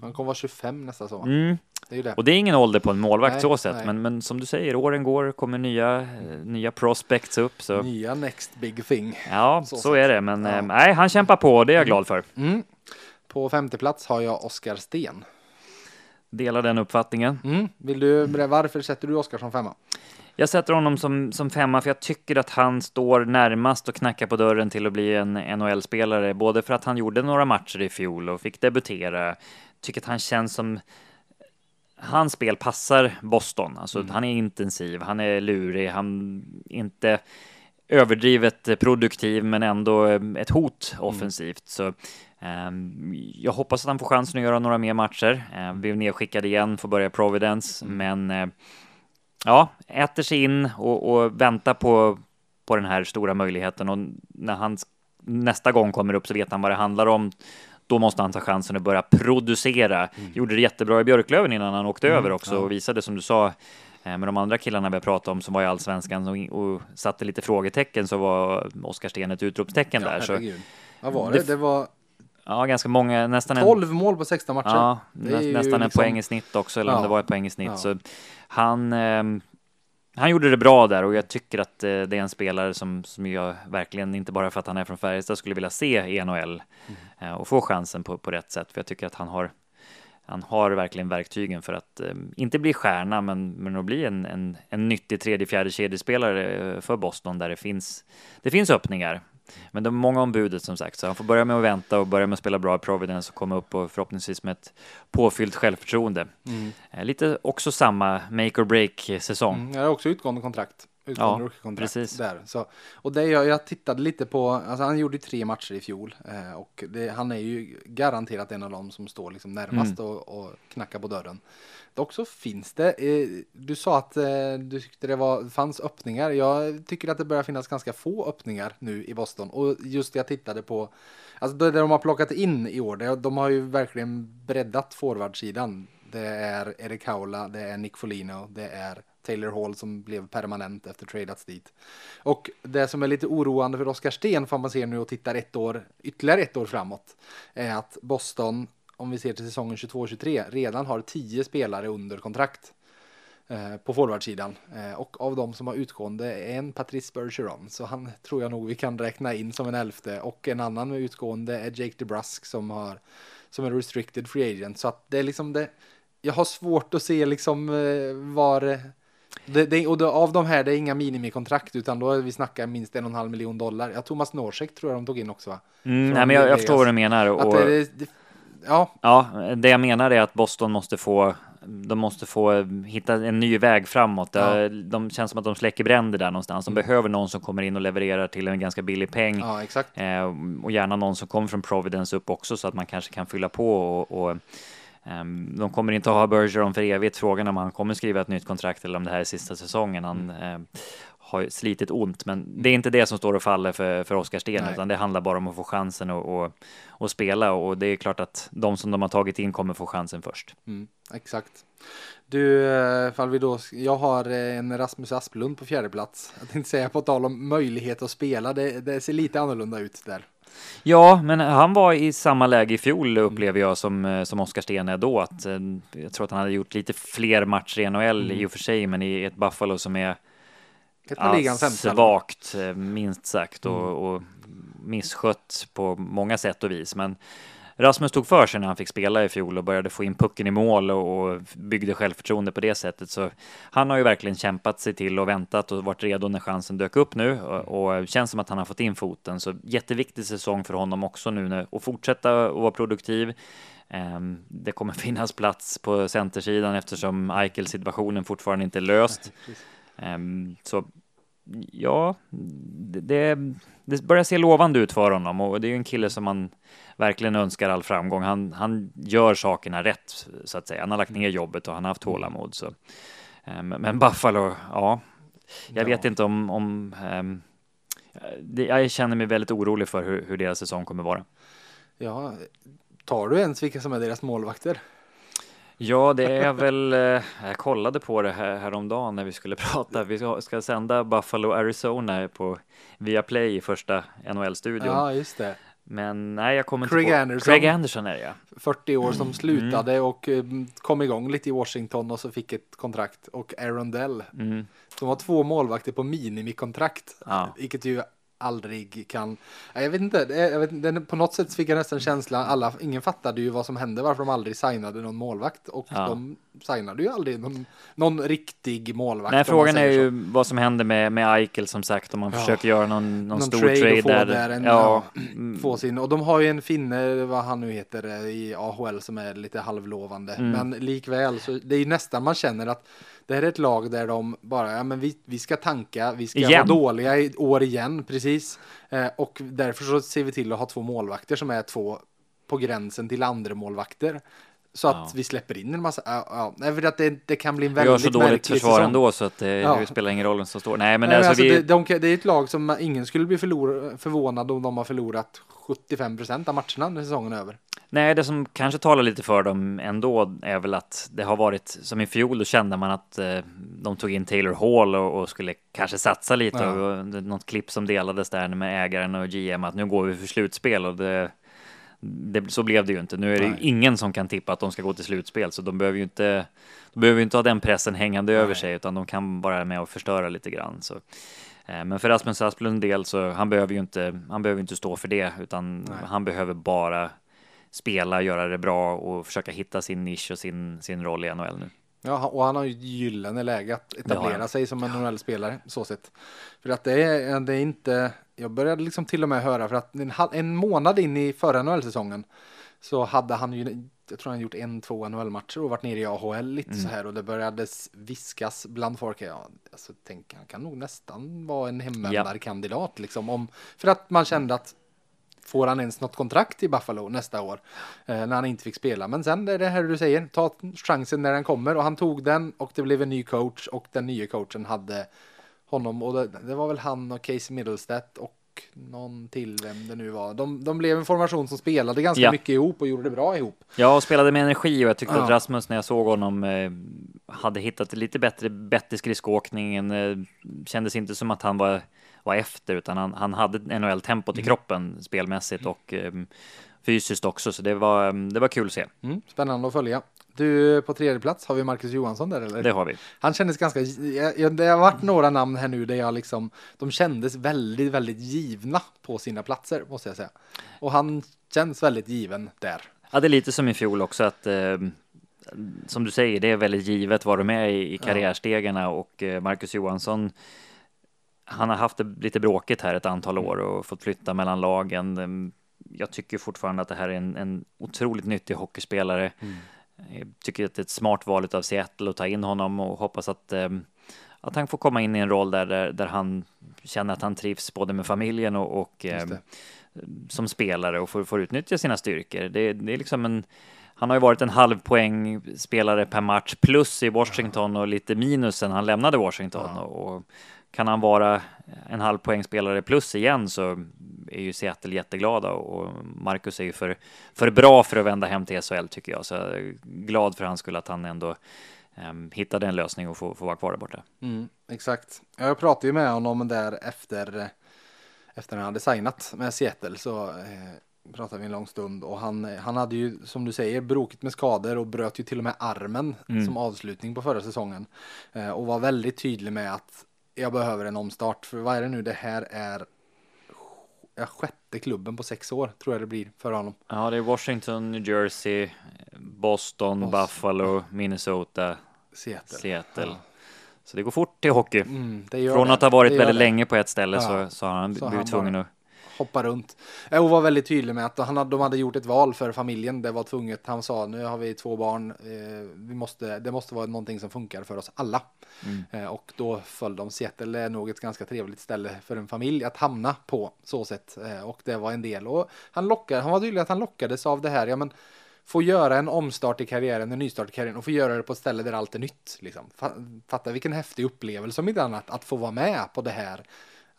Han kommer vara 25 nästa sommar. Mm. Det det. Och det är ingen ålder på en målvakt nej, så sett, men, men som du säger, åren går, kommer nya, eh, nya prospects upp. Så. Nya next big thing. Ja, så, så är det, men ja. eh, nej, han kämpar på, det är jag glad för. Mm. På femte plats har jag Oskar Sten. Delar den uppfattningen. Mm. Vill du, varför sätter du Oskar som femma? Jag sätter honom som, som femma för jag tycker att han står närmast och knackar på dörren till att bli en NHL-spelare, både för att han gjorde några matcher i fjol och fick debutera. Tycker att han känns som hans spel passar Boston. Alltså, mm. Han är intensiv, han är lurig, han är inte överdrivet produktiv, men ändå ett hot mm. offensivt. Mm. Så um, jag hoppas att han får chansen att göra några mer matcher. Um, blir nedskickad igen, får börja Providence, mm. men uh, ja, äter sig in och, och väntar på, på den här stora möjligheten och när han nästa gång kommer upp så vet han vad det handlar om. Då måste han ta chansen att börja producera. Mm. Gjorde det jättebra i Björklöven innan han åkte mm, över också ja. och visade som du sa eh, med de andra killarna vi har pratat om som var i allsvenskan och, och satte lite frågetecken så var Oskar Sten ett utropstecken ja, där. Så, vad var det? Det, det var Ja, ganska många, nästan 12 en, mål på 16 matcher. Ja, nä, nästan en liksom... poäng i snitt också, eller ja. om det var ett poäng i snitt. Ja. Så han, eh, han gjorde det bra där och jag tycker att eh, det är en spelare som, som jag verkligen, inte bara för att han är från Färjestad, skulle vilja se i NHL mm. eh, och få chansen på, på rätt sätt. För jag tycker att han har, han har verkligen verktygen för att eh, inte bli stjärna, men, men att bli en, en, en nyttig tredje, fjärde kedjespelare eh, för Boston där det finns, det finns öppningar. Men det är många om budet som sagt, så han får börja med att vänta och börja med att spela bra i Providence och komma upp och förhoppningsvis med ett påfyllt självförtroende. Mm. Eh, lite också samma make or break säsong. Mm, jag har också utgående kontrakt. Utgående ja, precis. Där. Så, och det jag, jag tittade lite på, alltså han gjorde tre matcher i fjol eh, och det, han är ju garanterat en av dem som står liksom närmast mm. och, och knackar på dörren. Dock så finns det, eh, du sa att eh, du tyckte det var, fanns öppningar. Jag tycker att det börjar finnas ganska få öppningar nu i Boston. Och just det jag tittade på, alltså det de har plockat in i år, de har ju verkligen breddat forwardsidan. Det är Erik Haula, det är Nick Folino, det är Taylor Hall som blev permanent efter tradats dit. Och det som är lite oroande för Oskar Sten, får man se nu och tittar ett år, ytterligare ett år framåt, är att Boston om vi ser till säsongen 22-23, redan har tio spelare under kontrakt eh, på forwardsidan. Eh, och av de som har utgående är en Patrice Bergeron, så han tror jag nog vi kan räkna in som en elfte. Och en annan med utgående är Jake DeBrusk som har som en restricted free agent. Så att det är liksom det. Jag har svårt att se liksom eh, var det, det, och det, av de här, det är inga minimikontrakt, utan då vi snackar minst en och en halv miljon dollar. Ja, Thomas Norsek tror jag de tog in också va? Mm, nej, men jag, jag förstår vad du menar. Och... Det, det, Ja. ja, det jag menar är att Boston måste få de måste få hitta en ny väg framåt. Ja. De känns som att de släcker bränder där någonstans. De mm. behöver någon som kommer in och levererar till en ganska billig peng. Ja, exakt. Eh, och gärna någon som kommer från Providence upp också så att man kanske kan fylla på och, och Um, de kommer inte att ha Bergeron för evigt. Frågan om han kommer skriva ett nytt kontrakt eller om det här är sista säsongen. Han mm. Har slitit ont, men det är inte det som står och faller för, för Oskar Sten, Nej. utan det handlar bara om att få chansen och, och, och spela och det är klart att de som de har tagit in kommer få chansen först. Mm, exakt. Du, eh, fall vi då, jag har eh, en Rasmus Asplund på fjärde plats. Jag tänkte säga på tal om möjlighet att spela, det, det ser lite annorlunda ut där. Ja, men han var i samma läge i fjol upplever jag som, eh, som Oskar Sten är då. Att, jag tror att han hade gjort lite fler matcher i NHL i och för sig, men i ett Buffalo som är Ett av ligans sämsta. svagt, eh, minst sagt, och, och misskött på många sätt och vis. Men Rasmus tog för sig när han fick spela i fjol och började få in pucken i mål och, byggde självförtroende på det sättet. Så han har ju verkligen kämpat sig till och väntat och varit redo när chansen dök upp nu och, och känns som att han har fått in foten. Så jätteviktig säsong för honom också nu när, och fortsätta att vara produktiv. Ehm, Det kommer finnas plats på centersidan eftersom Eichel situationen fortfarande inte är löst. Ehm, Så ja, det, det, börjar se lovande ut för honom och det är ju en kille som man verkligen önskar all framgång. Han, han gör sakerna rätt så att säga. Han har lagt ner jobbet och han har haft tålamod. Så. Ehm, Men Buffalo, ja, jag vet inte om, om ehm, det, jag känner mig väldigt orolig för hur, hur deras säsong kommer vara. Ja, tar du ens vilka som är deras målvakter? Ja, det är väl, eh, jag kollade på det här häromdagen när vi skulle prata. Vi ska, ska sända Buffalo, Arizona på Viaplay i första NHL-studion. Ja, just det. Men nej, jag kommer Craig inte på. Anderson. Craig Anderson är det ja. 40 år Mm. som slutade och eh, kom igång lite i Washington och så fick ett kontrakt. Och Aaron Dell. Mm. De har två målvakter på minimikontrakt. Ja. Vilket ju aldrig kan. Jag vet inte, jag vet, den- på något sätt fick jag nästan känslan, alla, ingen fattade ju vad som hände, varför de aldrig signade någon målvakt. Och Ja. de signade ju aldrig någon, någon riktig målvakt. Nej, frågan är ju så. vad som händer med, med Eichel som sagt om man Ja. försöker göra någon, någon, Någon stor trade trade, där. där en- ja, Få sin, och de har ju en finne, vad han nu heter, i AHL som är lite halvlovande. Mm. Men likväl, så det är ju nästan man känner att det här är ett lag där de bara, ja men vi, vi ska tanka, vi ska Igen. vara dåliga i år igen, precis. Eh, och därför så ser vi till att ha två målvakter som är två på gränsen till andra målvakter. Så att Ja. vi vi släpper in en massa, ja, ja, nej, för att det, det kan bli en vi väldigt har så dåligt märklig försvar säsong. ändå så att det, Ja. det spelar ingen roll vem som står. Nej, men Nej, alltså, alltså, vi, det, de, det är ett lag som ingen skulle bli förlor, förvånad om de har förlorat 75 procent av matcherna när säsongen är över. Nej, det som kanske talar lite för dem ändå är väl att det har varit som i fjol, då kände man att eh, de tog in Taylor Hall och, och skulle kanske satsa lite. Ja. Och, det- något klipp som delades där med ägaren och GM att nu går vi för slutspel och det, det, så blev det ju inte. Nu är det ju Nej. ingen som kan tippa att de ska gå till slutspel, så de behöver ju inte, de behöver ju inte ha den pressen hängande över Nej. sig, utan de kan bara med och förstöra lite grann. Så. eh, Men för Rasmus Asplund del så han behöver ju inte, han behöver inte stå för det, utan Nej. han behöver bara spela, göra det bra och försöka hitta sin nisch och sin, sin roll i NHL nu. Ja, och han har ju gyllene läge att etablera sig som en NHL-spelare, så sett. För att det är, det är inte, jag började liksom till och med höra, för att en, en månad in i förra NHL-säsongen så hade han ju, jag tror han gjort en, två NHL-matcher och varit nere i AHL lite Mm. så här och det började viskas bland folk. Ja, alltså tänk, han kan nog nästan vara en hemvändarkandidat liksom. Om, för att man kände att får han ens något kontrakt i Buffalo nästa år eh, när han inte fick spela. Men sen är det här du säger, ta chansen när den kommer och han tog den och det blev en ny coach och den nya coachen hade honom och det, det var väl han och Casey Middlestat och någon till vem det nu var. De, de blev en formation som spelade ganska Ja. mycket ihop och gjorde det bra ihop. Ja, och spelade med energi och jag tyckte Ja. att Rasmus när jag såg honom eh, hade hittat lite bättre bett i skridskoåkningen. Eh, kändes inte som att han var, var efter utan han, han hade NHL-tempot Mm. i kroppen spelmässigt och eh, fysiskt också. Så det var, eh, det var kul att se. Mm, spännande att följa. Du, på tredje plats har vi Marcus Johansson där eller? Det har vi. Han kändes ganska, jag, det har varit några namn här nu där jag liksom, de kändes väldigt, väldigt givna på sina platser måste jag säga. Och han känns väldigt given där. Ja, det är lite som i fjol också att eh, som du säger, det är väldigt givet vad de är i, i karriärstegarna och eh, Marcus Johansson han har haft det lite bråkigt här ett antal år och fått flytta mellan lagen. Ehm, Jag tycker fortfarande att det här är en, en otroligt nyttig hockeyspelare. Jag tycker att det är ett smart val av Seattle att ta in honom och hoppas att, ehm, att han får komma in i en roll där, där, där han känner att han trivs både med familjen och, och ehm, som spelare och får, får utnyttja sina styrkor. Det, det är liksom en, han har ju varit en halv poäng spelare per match plus i Washington och lite minus sen han lämnade Washington. Ja. Och kan han vara en halv poäng spelare plus igen så är ju Seattle jätteglada och Marcus är ju för, för bra för att vända hem till SHL tycker jag. Så jag är glad för hans skull att han ändå um, hittade en lösning och få, få vara kvar där borta. Mm, exakt. Jag pratade ju med honom där efter, efter han hade signat med Seattle så eh, pratade vi en lång stund och han, han hade ju som du säger brokit med skador och bröt ju till och med armen mm. som avslutning på förra säsongen eh, och var väldigt tydlig med att jag behöver en omstart för vad är det nu det här är sjätte klubben på sex år tror jag det blir för honom. Ja, det är Washington, New Jersey, Boston, Boston. Buffalo, Minnesota, Seattle. Seattle. Ja. Så det går fort i hockey. Mm, Från det. att ha varit väldigt det. länge på ett ställe ja. så, så har han så blivit tvungen att hoppa runt. Och var väldigt tydlig med att han, de hade gjort ett val för familjen. Det var tvunget. Han sa nu har vi två barn. Eh, vi måste, det måste vara någonting som funkar för oss alla. Mm. Eh, och då föll de. Seattle är nog ett ganska trevligt ställe för en familj att hamna på så sätt. Eh, och det var en del. Och han lockade, han var tydlig att han lockades av det här. Ja, men, få göra en omstart i karriären, en nystart i karriären och få göra det på ett ställe där allt är nytt. Liksom. Fatta vilken häftig upplevelse om inte annat att få vara med på det här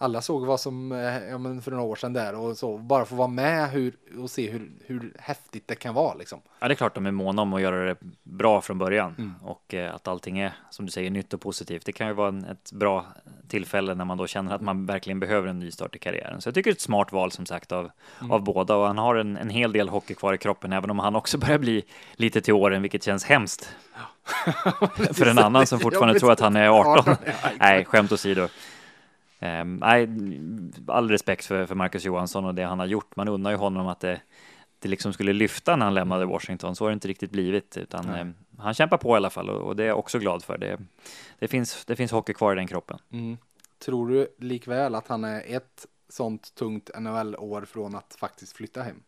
alla såg vad som, eh, ja men för några år sedan där och så, bara få vara med hur, och se hur, hur häftigt det kan vara liksom. Ja, det är klart de är måna om att göra det bra från början mm. och eh, att allting är, som du säger, nytt och positivt. Det kan ju vara en, ett bra tillfälle när man då känner att man verkligen behöver en ny start i karriären. Så jag tycker det är ett smart val som sagt av, mm. av båda och han har en, en hel del hockey kvar i kroppen, även om han också börjar bli lite till åren, vilket känns hemskt. för en annan som fortfarande tror att han är 18. Nej, skämt åsido. Um, nej, all respekt för, för Marcus Johansson och det han har gjort. Man undrar ju honom att det, det liksom skulle lyfta när han lämnade Washington. Så har det inte riktigt blivit, utan um, han kämpar på i alla fall och, och, det är jag också glad för. Det, det, finns, det finns hockey kvar i den kroppen. Mm. Tror du likväl att han är ett sånt tungt NHL-år från att faktiskt flytta hem?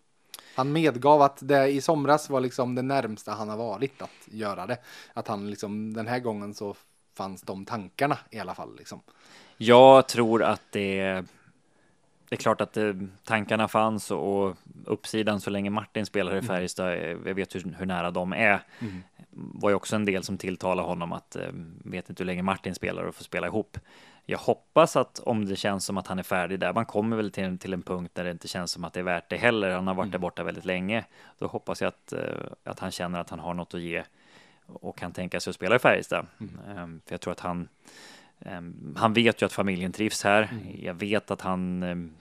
Han medgav att det i somras var liksom det närmsta han har varit att göra det. Att han liksom den här gången så fanns de tankarna i alla fall liksom. Jag tror att det det är klart att eh, tankarna fanns och uppsidan så länge Martin spelar i mm. Färjestad, eh, jag vet hur, hur nära de är, mm. var ju också en del som tilltalade honom att eh, vet inte hur länge Martin spelar och får spela ihop. Jag hoppas att om det känns som att han är färdig där, man kommer väl till, till en punkt där det inte känns som att det är värt det heller. Han har varit mm. där borta väldigt länge. Då hoppas jag att, att han känner att han har något att ge och kan tänka sig att spela i Färjestad. Mm. Ehm, för jag tror att han han vet ju att familjen trivs här. Mm. Jag vet att han ehm,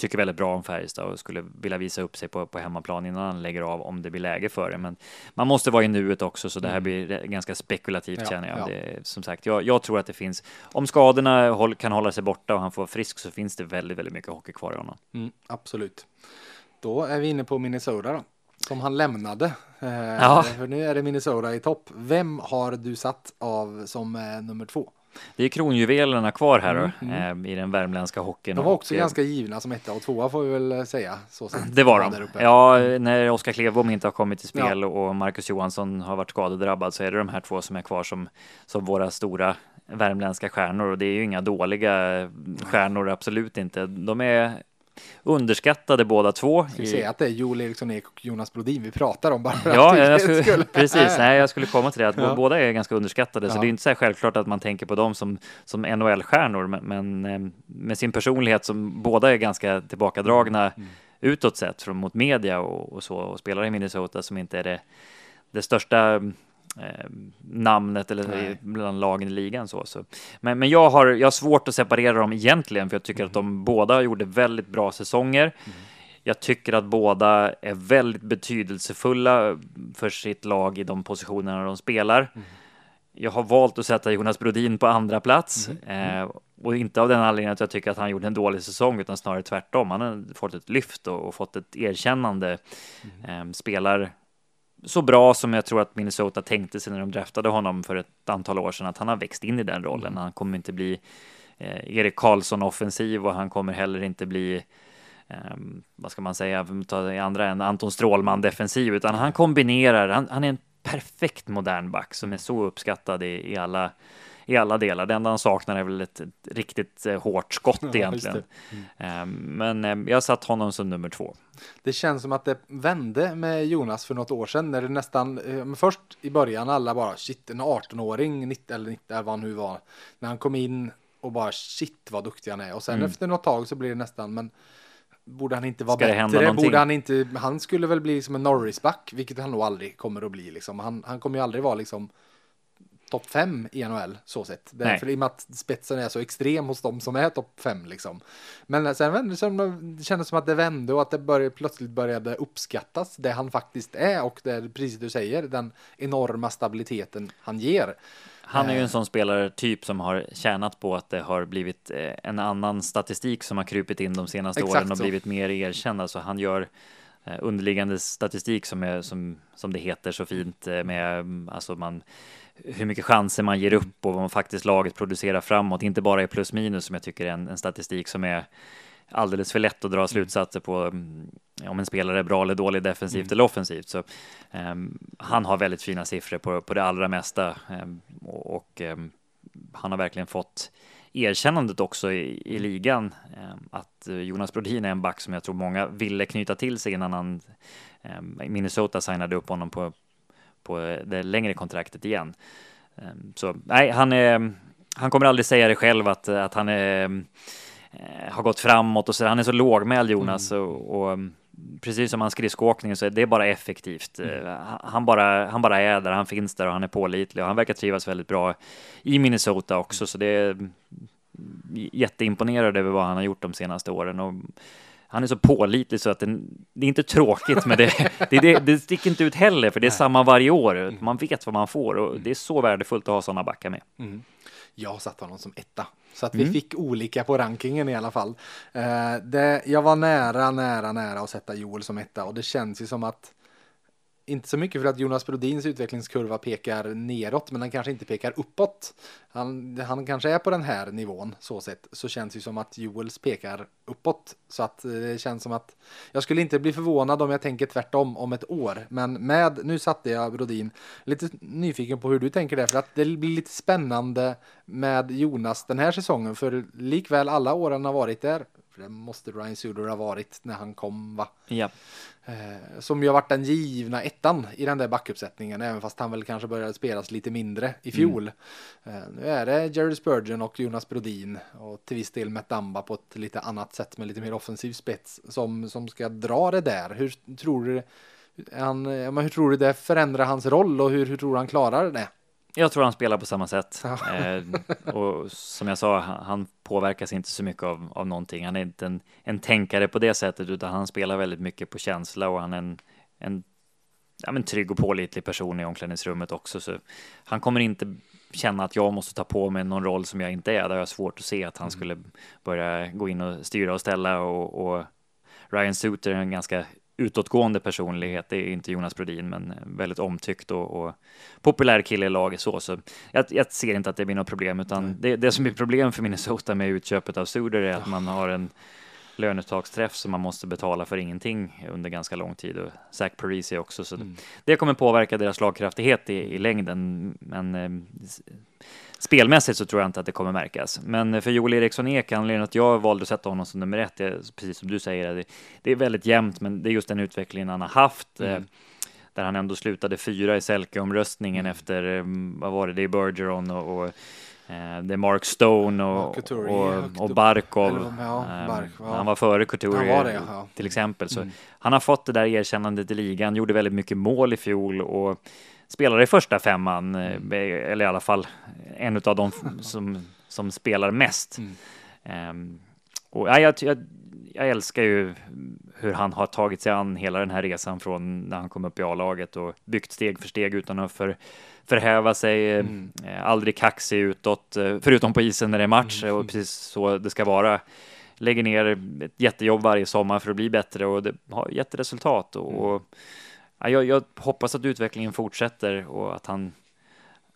tycker väldigt bra om Färjestad och skulle vilja visa upp sig på, på hemmaplan innan han lägger av om det blir läge för det. Men man måste vara i nuet också, så det här mm. blir ganska spekulativt ja, känner jag. Ja. Det, som sagt, jag, jag, tror att det finns, om skadorna håll, kan hålla sig borta och han får frisk så finns det väldigt, väldigt mycket hockey kvar i honom. Mm, absolut. Då är vi inne på Minnesota då, som han lämnade. Eh, ja. För nu är det Minnesota i topp. Vem har du satt av som eh, nummer två? Det är kronjuvelerna kvar här mm, då, mm. Eh, i den värmländska hockeyn. De var också och, eh, ganska givna som etta och tvåa får vi väl säga. Så det var de. Ja, när Oskar Klevbom inte har kommit till spel ja. och Marcus Johansson har varit skadedrabbad så är det de här två som är kvar som, som våra stora värmländska stjärnor och det är ju inga dåliga stjärnor, absolut inte. De är underskattade båda två. Ska vi säga att det är Joel Eriksson Ek och Jonas Brodin vi pratar om bara Ja, jag skulle, skulle. precis. Nej, jag skulle komma till det att ja. båda är ganska underskattade, ja. så det är inte så självklart att man tänker på dem som, som NHL-stjärnor, men, men, eh, med sin personlighet som båda är ganska tillbakadragna mm. utåt sett från mot media och, och så och spelar i Minnesota som inte är det, det största eh, namnet eller Nej. bland lagen i ligan. Så, så. Men, men jag, har, jag har svårt att separera dem egentligen, för jag tycker mm. att de båda gjorde väldigt bra säsonger. Mm. Jag tycker att båda är väldigt betydelsefulla för sitt lag i de positionerna de spelar. Mm. Jag har valt att sätta Jonas Brodin på andra plats mm. eh, och inte av den anledningen att jag tycker att han gjorde en dålig säsong utan snarare tvärtom. Han har fått ett lyft och, och fått ett erkännande. Mm. Eh, spelar så bra som jag tror att Minnesota tänkte sig när de draftade honom för ett antal år sedan, att han har växt in i den rollen. Mm. Han kommer inte bli eh, Erik Karlsson offensiv och han kommer heller inte bli eh, vad ska man säga, ta i andra än Anton Strålman defensiv, utan han kombinerar, han, han, är en perfekt modern back som är så uppskattad i, i alla i alla delar. Det enda han saknar är väl ett, riktigt eh, hårt skott Ja, egentligen. Eh, men eh, jag har satt honom som nummer två. Det känns som att det vände med Jonas för något år sedan när det nästan, först i början alla bara shit en 18-åring, 90 eller 90 eller vad han nu var, när han kom in och bara shit vad duktig han är och sen Mm. efter något tag så blir det nästan men borde han inte vara Ska bättre? Borde han inte, han skulle väl bli som en Norrisback, vilket han nog aldrig kommer att bli liksom. Han, han kommer ju aldrig vara liksom topp fem i NHL så sett. Därför i och med att spetsen är så extrem hos dem som är topp fem liksom. Men sen vände det sig, det kändes som att det vände och att det började, plötsligt började uppskattas det han faktiskt är och det är precis du säger, den enorma stabiliteten han ger. Han är ju Eh. en sån spelare typ som har tjänat på att det har blivit eh, en annan statistik som har krupit in de senaste Exakt åren och så. blivit mer erkänd. Alltså han gör eh, underliggande statistik som, är, som, som det heter så fint eh, med mm, alltså man, hur mycket chanser man ger upp och vad man faktiskt laget producerar framåt. Inte bara i plus minus som jag tycker är en, en statistik som är alldeles för lätt att dra slutsatser på mm, om en spelare är bra eller dålig defensivt eller offensivt. Så, ehm, han har väldigt fina siffror på, på det allra mesta ehm, och, ehm, han har verkligen fått erkännandet också i, i ligan att eh, Jonas Brodin är en back som jag tror många ville knyta till sig innan han Minnesota signade upp honom på, på det längre kontraktet igen. Ehm, så nej, han är han kommer aldrig säga det själv att, att han är eh, har gått framåt och så. Han är så lågmäld Jonas och, och mm, precis som hans skridskoåkning så är det bara effektivt. Eh, Han, bara, han bara är där, han finns där och han är pålitlig och han verkar trivas väldigt bra i Minnesota också så det är mm, jätteimponerad över vad han har gjort de senaste åren och han är så pålitlig så att det, det är inte tråkigt men det, det, det, det sticker inte ut heller för det är samma varje år. Man vet vad man får och det är så värdefullt att ha sådana backar med. Jag har satt honom som etta. Så att vi fick olika på rankingen i alla fall. Eh, det, jag var nära, nära, nära att sätta Joel som etta och det känns ju som att inte så mycket för att Jonas Brodins utvecklingskurva pekar neråt, men den kanske inte pekar uppåt. Han, han kanske är på den här nivån så sett, så känns det som att Joels pekar uppåt. Så att eh, det känns som att jag skulle inte bli förvånad om jag tänker tvärtom om ett år. Men med, nu satte jag Brodin, lite nyfiken på hur du tänker där, för att det blir lite spännande med Jonas den här säsongen, för likväl alla åren har varit där. För det måste Ryan Suder ha varit när han kom, va? Ja. Eh, som ju har varit den givna ettan i den där backuppsättningen, även fast han väl kanske började spelas lite mindre i fjol. Eh, nu är det Jerry Spurgeon och Jonas Brodin och till viss del Matt Damba på ett lite annat sätt med lite mer offensiv spets som, som ska dra det där. Hur tror du han, men hur tror du det förändrar hans roll och hur, hur tror du han klarar det? Jag tror han spelar på samma sätt. Eh, och som jag sa, han, påverkas inte så mycket av, av någonting. Han är inte en, en tänkare på det sättet, utan han spelar väldigt mycket på känsla och han är en, en ja, men trygg och pålitlig person i omklädningsrummet också. Så han kommer inte känna att jag måste ta på mig någon roll som jag inte är. Där har jag svårt att se att han skulle börja gå in och styra och ställa och, och Ryan Suter är en ganska utåtgående personlighet. Det är inte Jonas Brodin, men väldigt omtyckt och, och populär kille i laget så. så jag, jag ser inte att det blir något problem, utan det, det som är problem för Minnesota med utköpet av Suder är att man har en lönetaksträff som man måste betala för ingenting under ganska lång tid och Zach Parisi också. Så det kommer påverka deras slagkraftighet i, i längden, men eh, spelmässigt så tror jag inte att det kommer märkas. Men för Joel Eriksson Ek, anledningen att jag valde att sätta honom som nummer ett, är, precis som du säger, det, det är väldigt jämnt, men det är just den utvecklingen han har haft. Eh, där han ändå slutade fyra i Selke-omröstningen efter, eh, vad var det, det är Bergeron och, och eh, det är Mark Stone och, och, och. Barkov. Eller, ja, Bark, ja. Han var före Couturier Han var det, ja, till exempel. Så han har fått det där erkännandet i ligan, gjorde väldigt mycket mål i fjol och spelade i första femman, eh, eller i alla fall en av de som, som spelar mest. Ehm, och ja, jag, jag, jag älskar ju hur han har tagit sig an hela den här resan från när han kom upp i A-laget och byggt steg för steg utan att för, förhäva sig, eh, aldrig kaxig utåt, eh, förutom på isen när det är match och precis så det ska vara. Lägger ner ett jättejobb varje sommar för att bli bättre och det har gett resultat. Och, ja, jag, jag hoppas att utvecklingen fortsätter och att han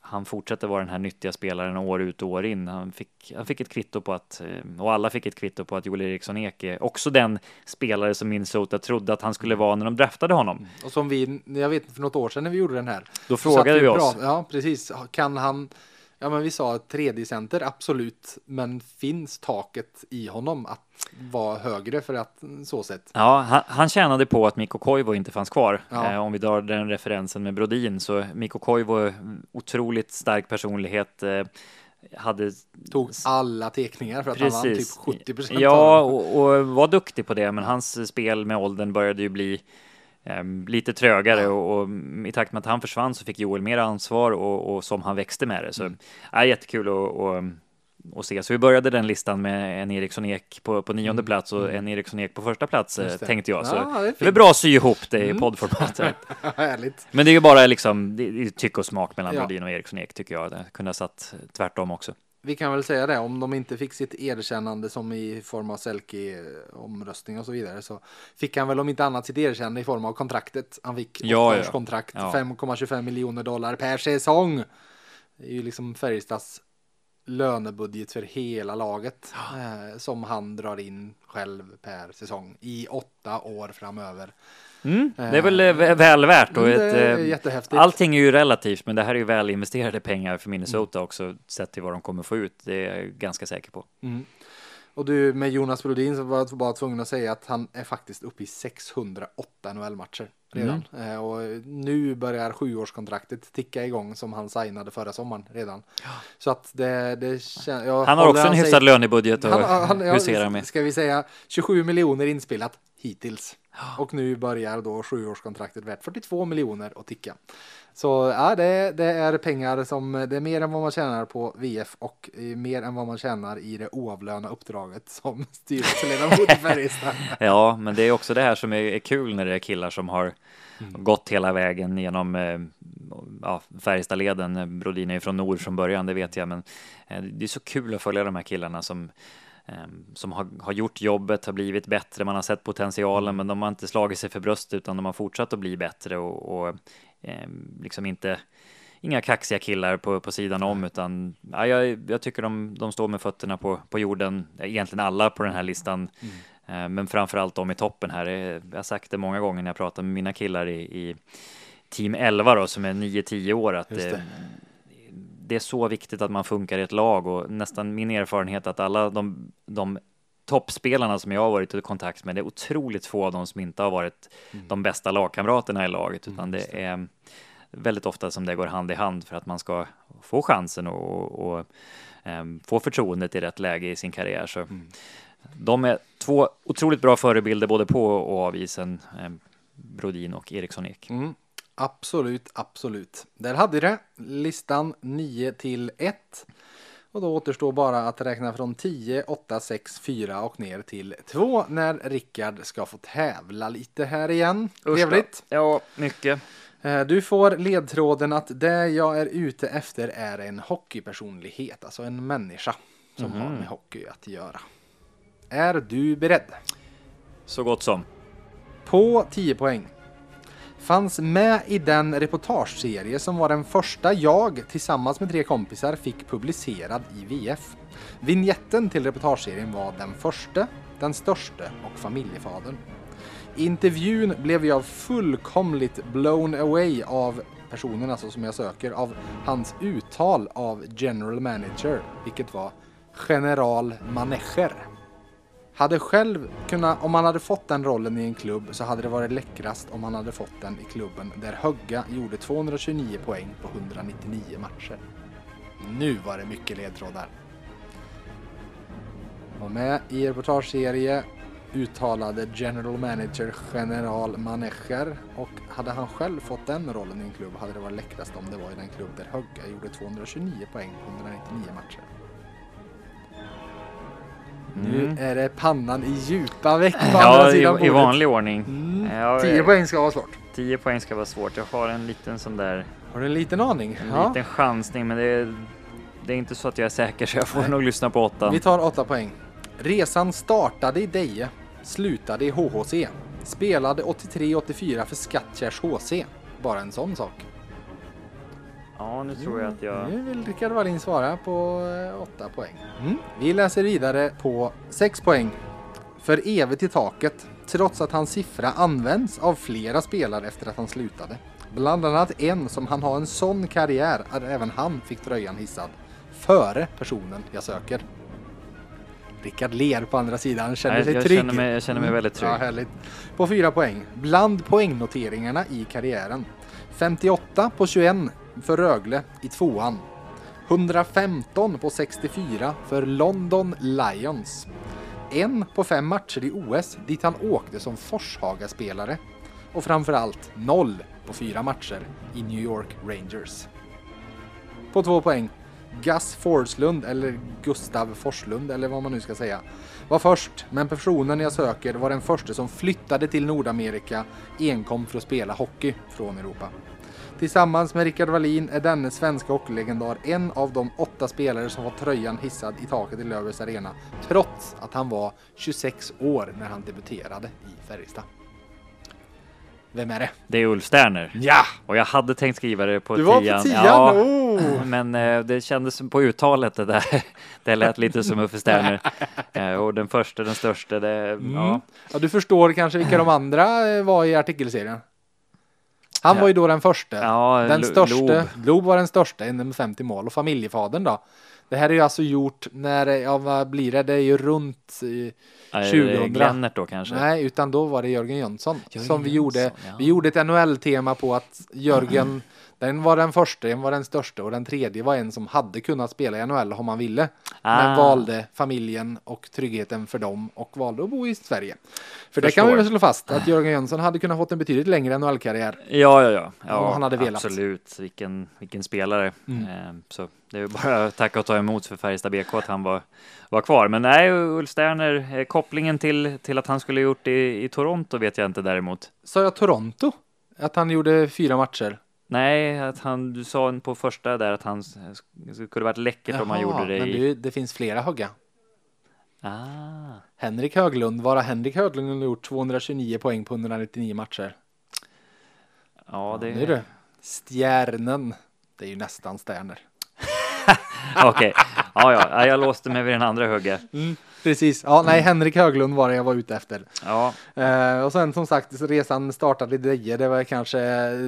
han fortsätter vara den här nyttiga spelaren år ut och år in. Han fick, han fick ett kvitto på att, eh, och alla fick ett kvitto på att Joel Eriksson Ek är också den spelare som Minnesota trodde att han skulle vara när de draftade honom. Och som vi, jag vet för något år sedan när vi gjorde den här. Då frågade vi och oss. prat- Ja, precis. Kan han, Ja, men vi sa 3D-center, absolut. Men finns taket i honom att vara högre för att så sett? Ja, han, han tjänade på att Mikko Koivu inte fanns kvar. Ja. Eh, om vi drar den referensen med Brodin så Mikko Koivu, otroligt stark personlighet. Eh, hade Tog alla teckningar för att han vann typ 70 procent Ja, och, och var duktig på det, men hans spel med åldern började ju bli lite trögare och, och i takt med att han försvann så fick Joel mer ansvar och, och som han växte med det. Så Mm. ja, jättekul att och se. Så vi började den listan med en Eriksson Ek på, på nionde plats och en Eriksson Ek på första plats Mm. Tänkte jag. Så Ja, det är det är bra att sy ihop det i Mm. poddformatet. Härligt. Men det är ju bara liksom det är tycke och smak mellan Ja. Brodin och Eriksson Ek tycker jag. Det kunde ha satt tvärtom också. Vi kan väl säga det, om de inte fick sitt erkännande som i form av Selke-omröstning och så vidare så fick han väl om inte annat sitt erkännande i form av kontraktet. Han fick Ja, ja. kontrakt, Ja. 5,25 miljoner dollar per säsong. Det är ju liksom Färjestads lönebudget för hela laget eh, som han drar in själv per säsong i åtta år framöver. Mm, det är väl eh, vä- väl värt och Mm, ett, det är eh, jättehäftigt. allting är ju relativt, men det här är ju väl investerade pengar för Minnesota också, sett till vad de kommer få ut. Det är jag ganska säker på. Mm. Och du med Jonas Brodin så var jag bara tvungen att säga att han är faktiskt uppe i 608 NHL-matcher redan. Eh, och nu börjar sjuårskontraktet ticka igång som han signade förra sommaren redan. Så att det, det kän- jag Han har också en hyfsad lönebudget och han, han, ja, huserar med. Ska vi säga 27 miljoner inspelat hittills. Och nu börjar då sjuårskontraktet värt 42 miljoner att ticka. Så ja, det, det är pengar som det är mer än vad man tjänar på VF och mer än vad man tjänar i det oavlönade uppdraget som styrelseledamot i Färjestad. Ja, men det är också det här som är, är kul när det är killar som har Mm. gått hela vägen genom eh, ja, Färjestadleden. Brodin är ju från Nord från början, det vet jag, men eh, det är så kul att följa de här killarna som som har, har gjort jobbet, har blivit bättre, man har sett potentialen, men de har inte slagit sig för bröstet utan de har fortsatt att bli bättre och, och eh, liksom inte inga kaxiga killar på, på sidan om, utan ja, jag, jag tycker de, de står med fötterna på, på jorden, egentligen alla på den här listan, Eh, men framförallt de i toppen här. Jag har sagt det många gånger när jag pratar med mina killar i, i team 11 då, som är 9-10 år, att Just det. det. Det är så viktigt att man funkar i ett lag och nästan min erfarenhet att alla de, de toppspelarna som jag har varit i kontakt med, det är otroligt få av dem som inte har varit de bästa lagkamraterna i laget, utan det är väldigt ofta som det går hand i hand för att man ska få chansen och, och ehm, få förtroendet i rätt läge i sin karriär. Så de är två otroligt bra förebilder både på och av isen, ehm, Brodin och Eriksson Ek. Mm. Absolut, absolut. Där hade det. Listan 9 till 1. Och då återstår bara att räkna från 10, 8, 6, 4 och ner till 2 när Rickard ska få tävla lite här igen. Trevligt. Ja, mycket. Eh, Du får ledtråden att det jag är ute efter är en hockeypersonlighet, alltså en människa som har med hockey att göra. Är du beredd? Så gott som. På 10 poäng. Fanns med i den reportageserie som var den första jag tillsammans med tre kompisar fick publicerad i VF. Vignetten till reportageserien var den första, den största och familjefadern. I intervjun blev jag fullkomligt blown away av personen alltså som jag söker, av hans uttal av general manager, vilket var general Manecher. Hade själv kunnat, om han hade fått den rollen i en klubb så hade det varit läckrast om han hade fått den i klubben där Högga gjorde 229 poäng på 199 matcher. Nu var det mycket ledtrådar. Var med i reportageserie, uttalade general manager general Manecher och hade han själv fått den rollen i en klubb hade det varit läckrast om det var i den klubb där Högga gjorde 229 poäng på 199 matcher. Nu är det pannan i djupa veck på andra Ja, sidan i, i bordet. vanlig ordning. Mm. Ja, 10 eh, poäng ska vara svårt. 10 poäng ska vara svårt. Jag har en liten sån där, Har du en liten aning? en Ja. liten chansning, men det är, det är inte så att jag är säker så jag får nog lyssna på åttan. Vi tar 8 poäng. Resan startade i Deje, slutade i HHC. Spelade 83-84 för Skattkärrs HC. Bara en sån sak. Ja, nu tror jag att jag... Nu vill Rickard Wallin svara på 8 poäng. Mm. Vi läser vidare på 6 poäng. För evigt i taket, trots att hans siffra används av flera spelare efter att han slutade. Bland annat en som han har en sån karriär att även han fick tröjan hissad. före personen jag söker. Rickard ler på andra sidan, känner Nej, sig jag trygg. känner mig- jag känner mig väldigt trygg. Ja, härligt. På fyra poäng. Bland poängnoteringarna i karriären. 58 på 21 för Rögle i tvåan. 115 på 64 för London Lions. En på fem matcher i OS dit han åkte som Forshaga-spelare. Och framförallt noll på fyra matcher i New York Rangers. På två poäng. Gus Forslund, eller Gustav Forslund, eller vad man nu ska säga, var först, men personen jag söker var den första som flyttade till Nordamerika enkom för att spela hockey från Europa. Tillsammans med Rickard Wallin är denne svenska hockeylegendar en av de åtta spelare som fått tröjan hissad i taket i Löfbergs Arena, trots att han var 26 år när han debuterade i Färjestad. Vem är det? Det är Ulf Sterner. Ja! Och jag hade tänkt skriva det på Du var tian. på tian? Ja, Oh. men eh, det kändes på uttalet det där. Det lät lite som Uffe Sterner. Eh, och den första, den största, det, Mm. ja. Ja, du förstår kanske vilka de andra eh, var i artikelserien. Han var ju då den första. Ja, den största. Loob. Var den största, med 50 mål. Och familjefadern då? Det här är ju alltså gjort när, ja vad blir det? Det är ju runt i, Eh, 2000. Glennert då kanske. Nej, utan då var det Jörgen Jönsson. Jörgen som vi gjorde. Jönsson, ja. Vi gjorde ett NHL-tema på att Jörgen, den var den första, den var den största och den tredje var en som hade kunnat spela i NHL om man ville. Men Ah. valde familjen och tryggheten för dem och valde att bo i Sverige. För det Förstår. kan vi väl slå fast att Jörgen Jönsson hade kunnat fått en betydligt längre NHL-karriär. Ja, ja, ja. ja Om han hade velat. Absolut, vilken, vilken spelare. Mm. Eh, så det är bara att tacka och ta emot för Färjestad BK att han var, var kvar. Men nej, Ulf Sterner, eh, kopplingen till, till att han skulle gjort det i, i Toronto vet jag inte däremot. Sa jag Toronto? Att han gjorde fyra matcher? Nej, att han, du sa på första där att han skulle varit läckert om han Jaha, gjorde det men i... du, det finns flera höga. Ah, Henrik Höglund, var har Henrik Höglund gjort 229 poäng på 199 matcher? ja, det... Nu är det Stjärnen. Det är ju nästan Sterner. Okej, ja, ja, ja, jag låste mig vid den andra hugget. Precis. Ja, nej, Henrik Höglund var det jag var ute efter. Ja, Eh, och sen som sagt, resan startade i Deje. Det var kanske,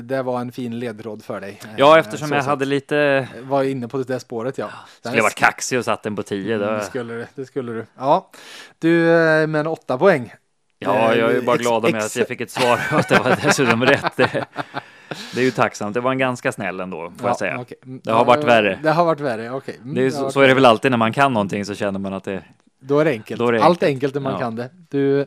det var en fin ledtråd för dig. Eh, ja eftersom så jag sett. hade lite... Var inne på det spåret, ja. Sen Skulle varit kaxig och satt den på 10. Mm, det skulle du. Det skulle du. Ja, du, eh, men åtta poäng. Ja, jag är ju bara Ex- glad om att jag fick ett svar och att det var dessutom rätt. Det, är ju tacksamt. Det var en ganska snäll ändå, får jag säga. okej. Mm, Det har varit ja, värre. Det har varit värre, okej. Mm, är, det har så, så är det väl alltid när man kan någonting så känner man att det... Då är det enkelt. Är det Allt enkelt. enkelt när man Ja. kan det. Du,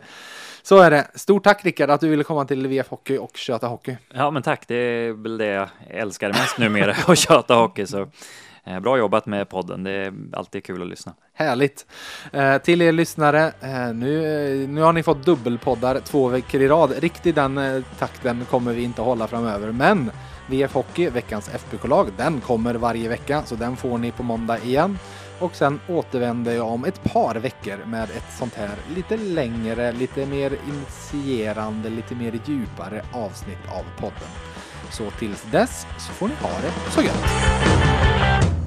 så är det. Stort tack Rickard att du ville komma till VF Hockey och köta hockey. Ja, men tack. Det är väl det jag älskar mest numera, att köta hockey. Så Eh, bra jobbat med podden. Det är alltid kul att lyssna. Härligt. Eh, till er lyssnare, eh, nu, nu har ni fått dubbelpoddar två veckor i rad. Riktigt den eh, takten kommer vi inte hålla framöver, men VF Hockey, veckans FBK-lag, den kommer varje vecka, så den får ni på måndag igen. Och sen återvänder jag om ett par veckor med ett sånt här lite längre, lite mer initierande, lite mer djupare avsnitt av podden. Så tills dess så får ni ha det så gött.